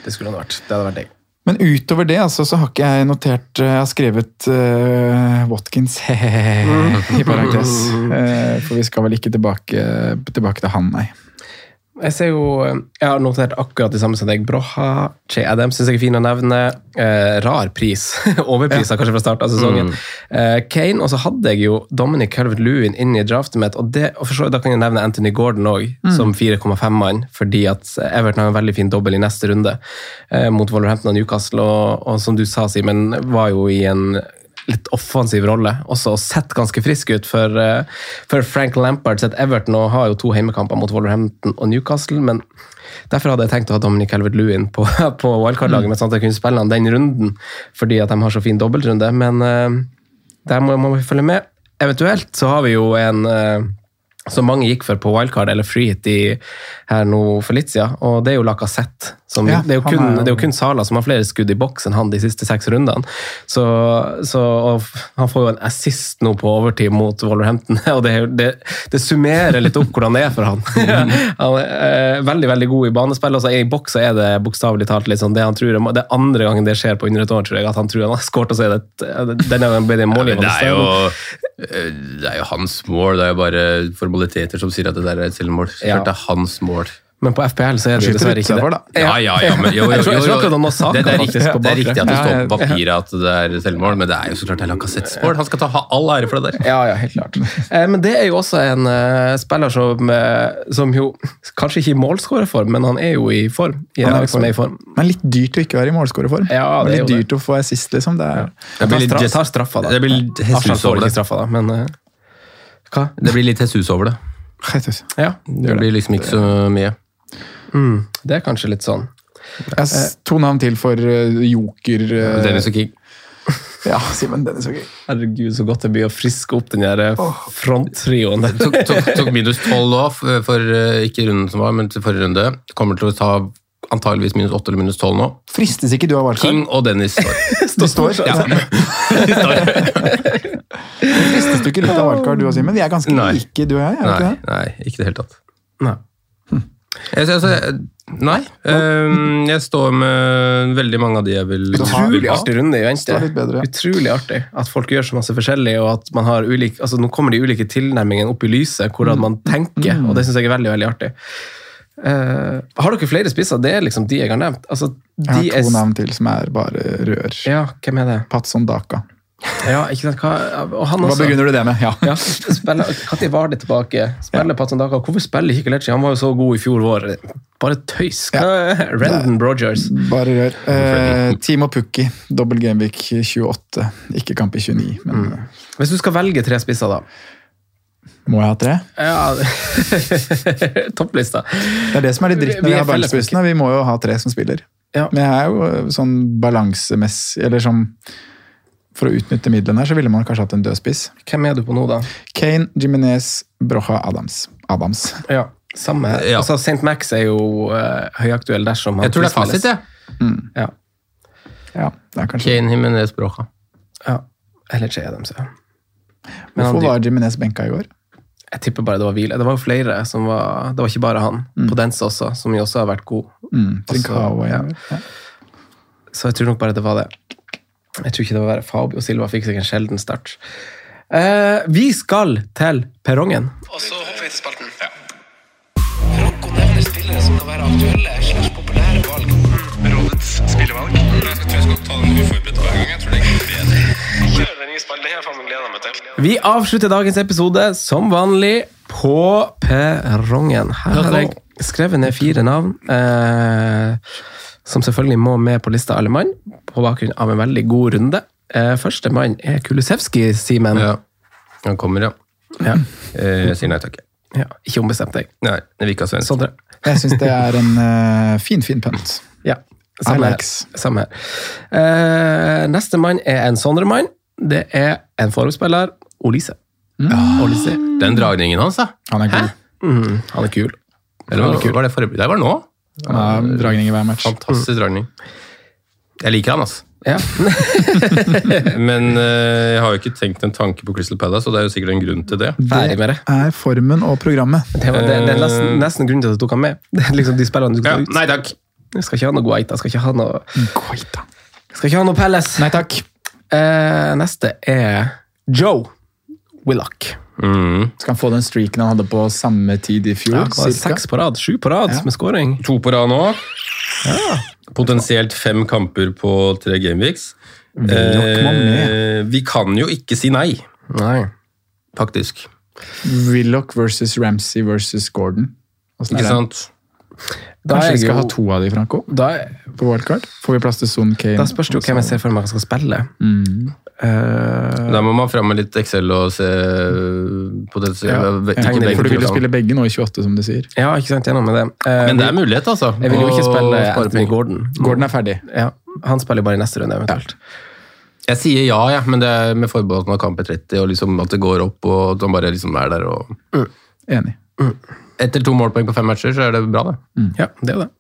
Det skulle han vært. Det hadde vært deg. Men utover det altså, så har ikke jeg notert Jeg har skrevet uh, Watkins i parentes. Uh, for vi skal vel ikke tilbake, tilbake til han, nei. Jeg ser jo, jeg har notert akkurat det samme som deg. Broha, Che Adams syns jeg er fin å nevne. Eh, rar pris. Overprisa kanskje fra start av sesongen. Eh, Kane, og så hadde jeg jo Dominic Calvert-Lewin inn i draftet mitt. og det, og for Da kan jeg nevne Anthony Gordon òg, som 4,5-mann. Fordi at Everton har en veldig fin dobbel i neste runde eh, mot Wolverhampton og Newcastle. Og, og som du sa, Simen, var jo i en litt offensiv rolle, også og sett ganske frisk ut for, eh, for Frank Lampard sitt Everton, og har jo to heimekamper mot Wolverhampton og Newcastle, men derfor hadde jeg tenkt å ha Dominic Helvert-Lewin på, på wildcard-laget, men sånn at jeg kunne spille han den runden, fordi at de har så fin dobbeltrunde, men uh, der må, må vi følge med. Eventuelt så har vi jo en eh, som mange gikk for på wildcard eller free i, her nå for litt siden, og det er jo Lacassette. Som, Ja, det, er jo kun, er jo- det er jo kun Sala som har flere skudd i boks enn han de siste seks rundene. Så, så og Han får jo en assist nå på overtid mot Wolverhampton, og det, det, det summerer litt opp hvordan det er for han. han er eh, veldig veldig god i banespill. Altså, I boks er det bokstavelig talt litt sånn det han tror Det er andre gangen det skjer på under et år, tror jeg, at han tror han har skåret, og så er det denne gangen ble det Ja, det, er jo, eh, det er jo hans mål, det er jo bare formaliteter som sier at det der er et selvmål. Så klart det er hans mål. Men på FPL så er det dessverre ikke det. da. Ja, ja, ja, men jo, jo, jo, jo. det, det, er riktig, det er riktig at det står på papiret at det er selvmål, men det er jo så klart det er Lacazettes mål. Han skal ta all ære for det der. Ja, ja, helt klart. Eh, men det er jo også en eh, spiller som, eh, som jo kanskje ikke i målskårerform, men han er jo i form. I Han er i som er i form. Men litt dyrt å ikke være i målskårerform. Ja, det er litt dyrt å få assist, liksom. Det er, Det blir litt tar, straffa, da. det blir litt Arsenal Jesus får over ikke det. straffa, da, men Hva? Det blir litt Jesus over det. Ja, Det blir liksom ikke så mye. mm, det er kanskje litt sånn. jeg s- to navn til for eh, joker... eh, Dennis og King. Ja, Simen Dennis og King. Herregud, så godt det blir å friske opp den der eh, fronttrioen. Tok, tok, tok minus 12 nå, for, for eh, ikke runden som var, men til forrige runde. Kommer til å ta antageligvis minus 8 eller minus 12 nå. Fristes ikke du av wildcard? King og Dennis står. Du står. Ja. Fristes du ikke litt av wildcard, du og Simen? Vi er ganske Nei. like, du og jeg. er Nei, ikke det? nei, ikke i det hele tatt. Nei. Jeg, altså, jeg- nei. Um, jeg står med veldig mange av de jeg vil, Utrolig artig runde i vente. Bedre, ja. Utrolig artig at folk gjør så masse forskjellig, og at man har ulike, altså nå kommer de ulike tilnærmingene opp i lyset, hvordan man tenker, og det syns jeg er veldig veldig artig. Eh, har dere flere spisser? Det er liksom de jeg har nevnt. Altså, de Jeg har to er- navn til som er bare rør. Ja, hvem er det? Patson Daka. Ja, ikke sant? Hva, og han Hva begrunner du det med? Ja. Ja, spiller, var det tilbake? Spiller Patson Daka. Hvorfor spiller ikke? Han var jo så god i fjor vår. Bare tøys. Ja. Rendon Brogers. Bare rør. Eh, Timo Pukki, dobbel Gameweek 28. Ikke kamp i 29, men mm. Hvis du skal velge tre spisser, da? Må jeg ha tre? Ja, Topplista. Det er det som er litt dritt når Vi har er Bergsbussene. Vi må jo ha tre som spiller. Ja. Men jeg er jo eh, sånn balansemessig Eller sånn For å utnytte midlene her, så ville man kanskje hatt en dødspiss. Hvem er du på nå, da? Kane, Jiminez, Brocha, Adams. Adams. Ja, samme. Ja. Altså, St. Max er jo uh, høyaktuell dersom han Jeg tror det er fasit, jeg. Ja. Ja, det er kanskje Kane Jimenez Brocha. ja. Eller Che Adams, ja. Men Hvorfor var Jiminez benka i går? Jeg tipper bare det var hvile. Det var jo flere som var Det var ikke bare han. Podence også, som jo også har vært god. Mm, Også, og ja. ja. Så jeg tror nok bare det var det. Jeg tror ikke det var Fabio Silva fikk seg en sjelden start. Eh, vi skal til perrongen. Og så hopper vi til spalten. Rocco nevner spillere som kan være aktuelle slags populære valg. Rådets spillevalg. Spalten. Det har jeg faen meg gleda meg til. Vi avslutter dagens episode som vanlig på perrongen. Her har jeg skrevet ned fire navn. Eh, som selvfølgelig må med på lista alle mann, på bakgrunn av en veldig god runde. Eh, første mann er Kulusevski, Simen. Ja. Han kommer, ja. Ja. Eh, Jeg sier nei takk. Ja, ikke ombestemt deg. Nei, det virker sånn. svensk. Sondre. Jeg syns det er en uh, fin, fin pønt. Ja, samme her. Samme her. Eh, neste mann er en Sondre-mann. Det er en formspiller, Olise. Olise. Den dragningen hans, da. Han er kul. Mm, han er kul. Eller var, var det forrige? Det var nå. Ja, dragning i hver match. Fantastisk dragning. Jeg liker han, altså. Ja. Men eh, jeg har jo ikke tenkt en tanke på Crystal Palace, og det er jo sikkert en grunn til det. Ferdig med det. er formen og programmet. Det, var, det, det er nesten, nesten grunnen til at jeg tok han med. Det er liksom de spillerne du skal Ja, ut. nei takk. Jeg skal ikke ha noe Guaita, jeg skal ikke ha noe, Guaita. jeg skal ikke ha noe Palace. Nei takk. Eh, neste er Joe Willoch. Mm. Skal han få den streaken han hadde på samme tid i fjor? Ja, var cirka? seks på rad, sju på rad Ja. med scoring. To på rad nå. Potensielt fem kamper på tre gameweeks. Eh, vi kan jo ikke si nei, Nei. faktisk. Willoch versus Ramsey versus Gordon. Ikke det? sant? Da, Kanskje vi skal jo, ha to av de, Franco? da, På wildcard? Får vi plass til Son Kane? da spørs det jo hvem jeg ser for meg skal spille. Mm. Uh, Da må man fram med litt Excel og se på det. Ja, ja, for du vil jo spille begge nå i 28, som du sier. ja, ikke sant, gjennom med det. Uh, Men det er mulighet, altså. Jeg vil jo ikke spille Anthony. Gordon. Gordon er ferdig. Ja, Han spiller bare i neste runde, eventuelt. Jeg sier ja, ja, men det er med forbehold at man har kamp i 30, og liksom at det går opp, og at man bare liksom er der. og... Enig. Etter to målpoeng på fem matcher, så er det bra, det. Ja, det er det.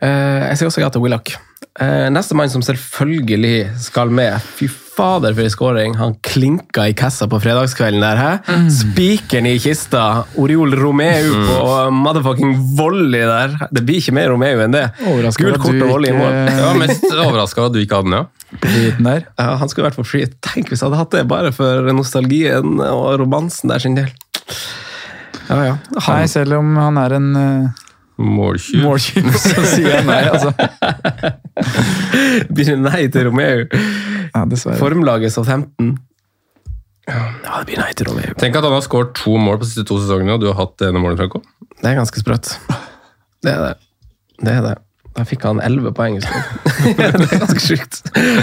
Eh, jeg sier også ja til Willoch. Uh, neste mann som selvfølgelig skal med. Fy fader, for en skåring! Han klinka i kassa på fredagskvelden der. hæ? Spikeren i kista. Oriol Romeo på motherfucking volley der. Det blir ikke mer Romeu enn det. Gult kort og volley i mål. Jeg var mest overraska at du ikke hadde den, ja. Der. Han skulle vært for free. Tenk hvis jeg hadde hatt det bare for nostalgien og romansen der sin del. Ja, ja. Nei, selv om han er en uh, Måltjuv. måltyv, så sier jeg nei, altså. blir det nei til Romeo. Ja, dessverre. Formlaget Southampton. Ja, det blir nei til Romeo. Tenk at han har skåret to mål på de siste to sesongene, og du har hatt det ene målet, Franco. Det er ganske sprøtt. Det er det. Det er det. Da fikk han elleve poeng. Så. det er ganske sjukt.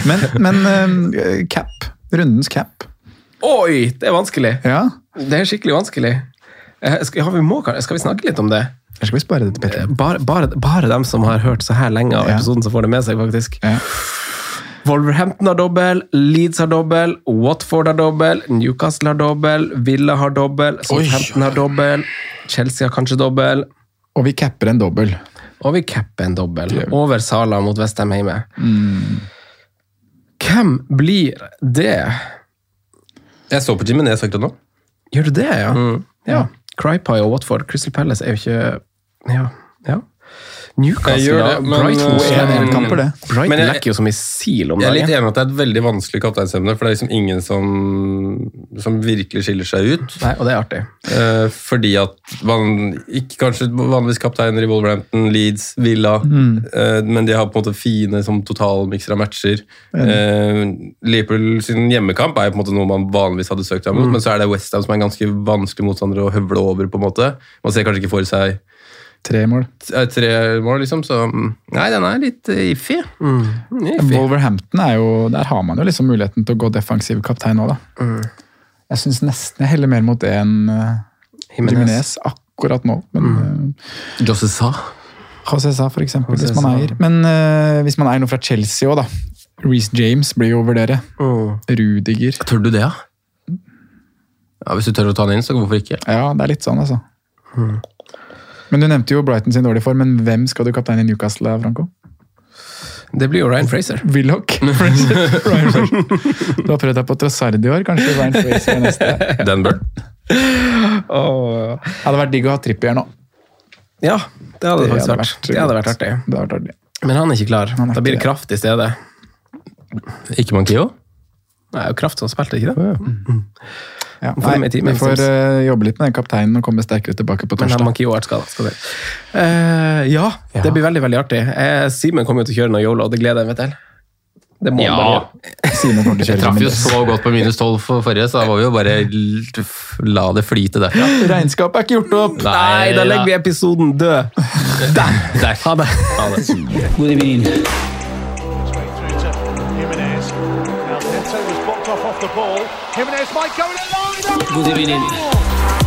Men, men uh, cap. Rundens cap. Oi, det er vanskelig! Ja. Det er skikkelig vanskelig. Eh, Skal, ja, vi må, skal vi snakke litt om det? Eller skal vi spare det til Petter? Bare, bare, bare dem som har hørt så her lenge av Ja. episoden, som får det med seg, faktisk. Ja. Wolverhampton har dobbel, Leeds har dobbel, Watford har dobbel, Newcastle har dobbel, Villa har dobbel, Southampton har dobbel, Chelsea har kanskje dobbel, Og vi capper en dobbel. og vi capper en dobbel over Sala mot Westham hjemme. Hvem blir det? Jeg så på Jimenez akkurat nå. Gjør du det, ja? Mm. ja. Crypie og Watford. Crystal Palace er jo ikke Ja. Newcastle, da. det, men, Brighton eh, slår- en kamper, det. Brighton Men jeg- lekker jo som i sil om Jeg er litt enig at det er et veldig vanskelig kapteinsemne, for det er liksom ingen som, som virkelig skiller seg ut. Nei, og det er artig. Eh, fordi at man ikke kanskje vanligvis kapteiner i Wolverhampton, Leeds, Villa, eh, men de har på en måte fine som totalmikser av matcher. Eh, Liverpool sin hjemmekamp er jo på en måte noe man vanligvis hadde søkt seg mot, men så er det Westham som er en ganske vanskelig motstander å høvle over. på en måte. Man ser kanskje ikke for seg Tre mål. eh, tre mål, liksom, så mm, nei, den er litt eh, iffy. Iffy. Wolverhampton er jo Der har man jo liksom muligheten til å gå defensiv kaptein nå, da. Jeg syns nesten jeg heller mer mot det enn uh, Jimenez akkurat nå. Men mm. Jose Sa. José Sa, for eksempel, José hvis man eier. Men uh, hvis man eier noe fra Chelsea òg, da. Reece James blir jo å vurdere. Mm. Rudiger. Tør du det, ja? Ja, Hvis du tør å ta den inn, så hvorfor ikke? Ja, det er litt sånn, altså. Men du nevnte jo Brighton sin dårlige form, men hvem skal du kapteine i Newcastle, Franco? Det blir jo Ryan Fraser. Willoch. Du har prøvd deg på Trossard i år, kanskje Ryan Fraser er neste. Denver. Oh. Åh. Hadde vært digg å ha Trippier nå. Ja, det hadde det Det faktisk hadde vært. vært Det hadde vært artig. Det hadde vært artig. Men han er ikke klar. Er Da blir det kraft i stedet. Ikke Mankio? Det er jo kraft som spilte, ikke det? Ja. Nei, vi får eh, jobbe litt med den kapteinen og komme sterkere tilbake på Men han torsdag. Mankio har vært skal det. Uh, ja, Ja. det blir veldig veldig artig. Uh, Simen kommer jo til å kjøre noe yolo, og det gleder jeg meg til. Det må han bare Ja. gjøre. Simen kommer til å Jeg kjøre traff jo så godt på minus 12 for forrige, så da må vi jo bare la det flyte derfra. Regnskapet er ikke gjort opp! Nei, da legger vi episoden død. Der! Der. Ha det. Ha det. Good evening. Off the ball. Jimenez might go in line. Good evening.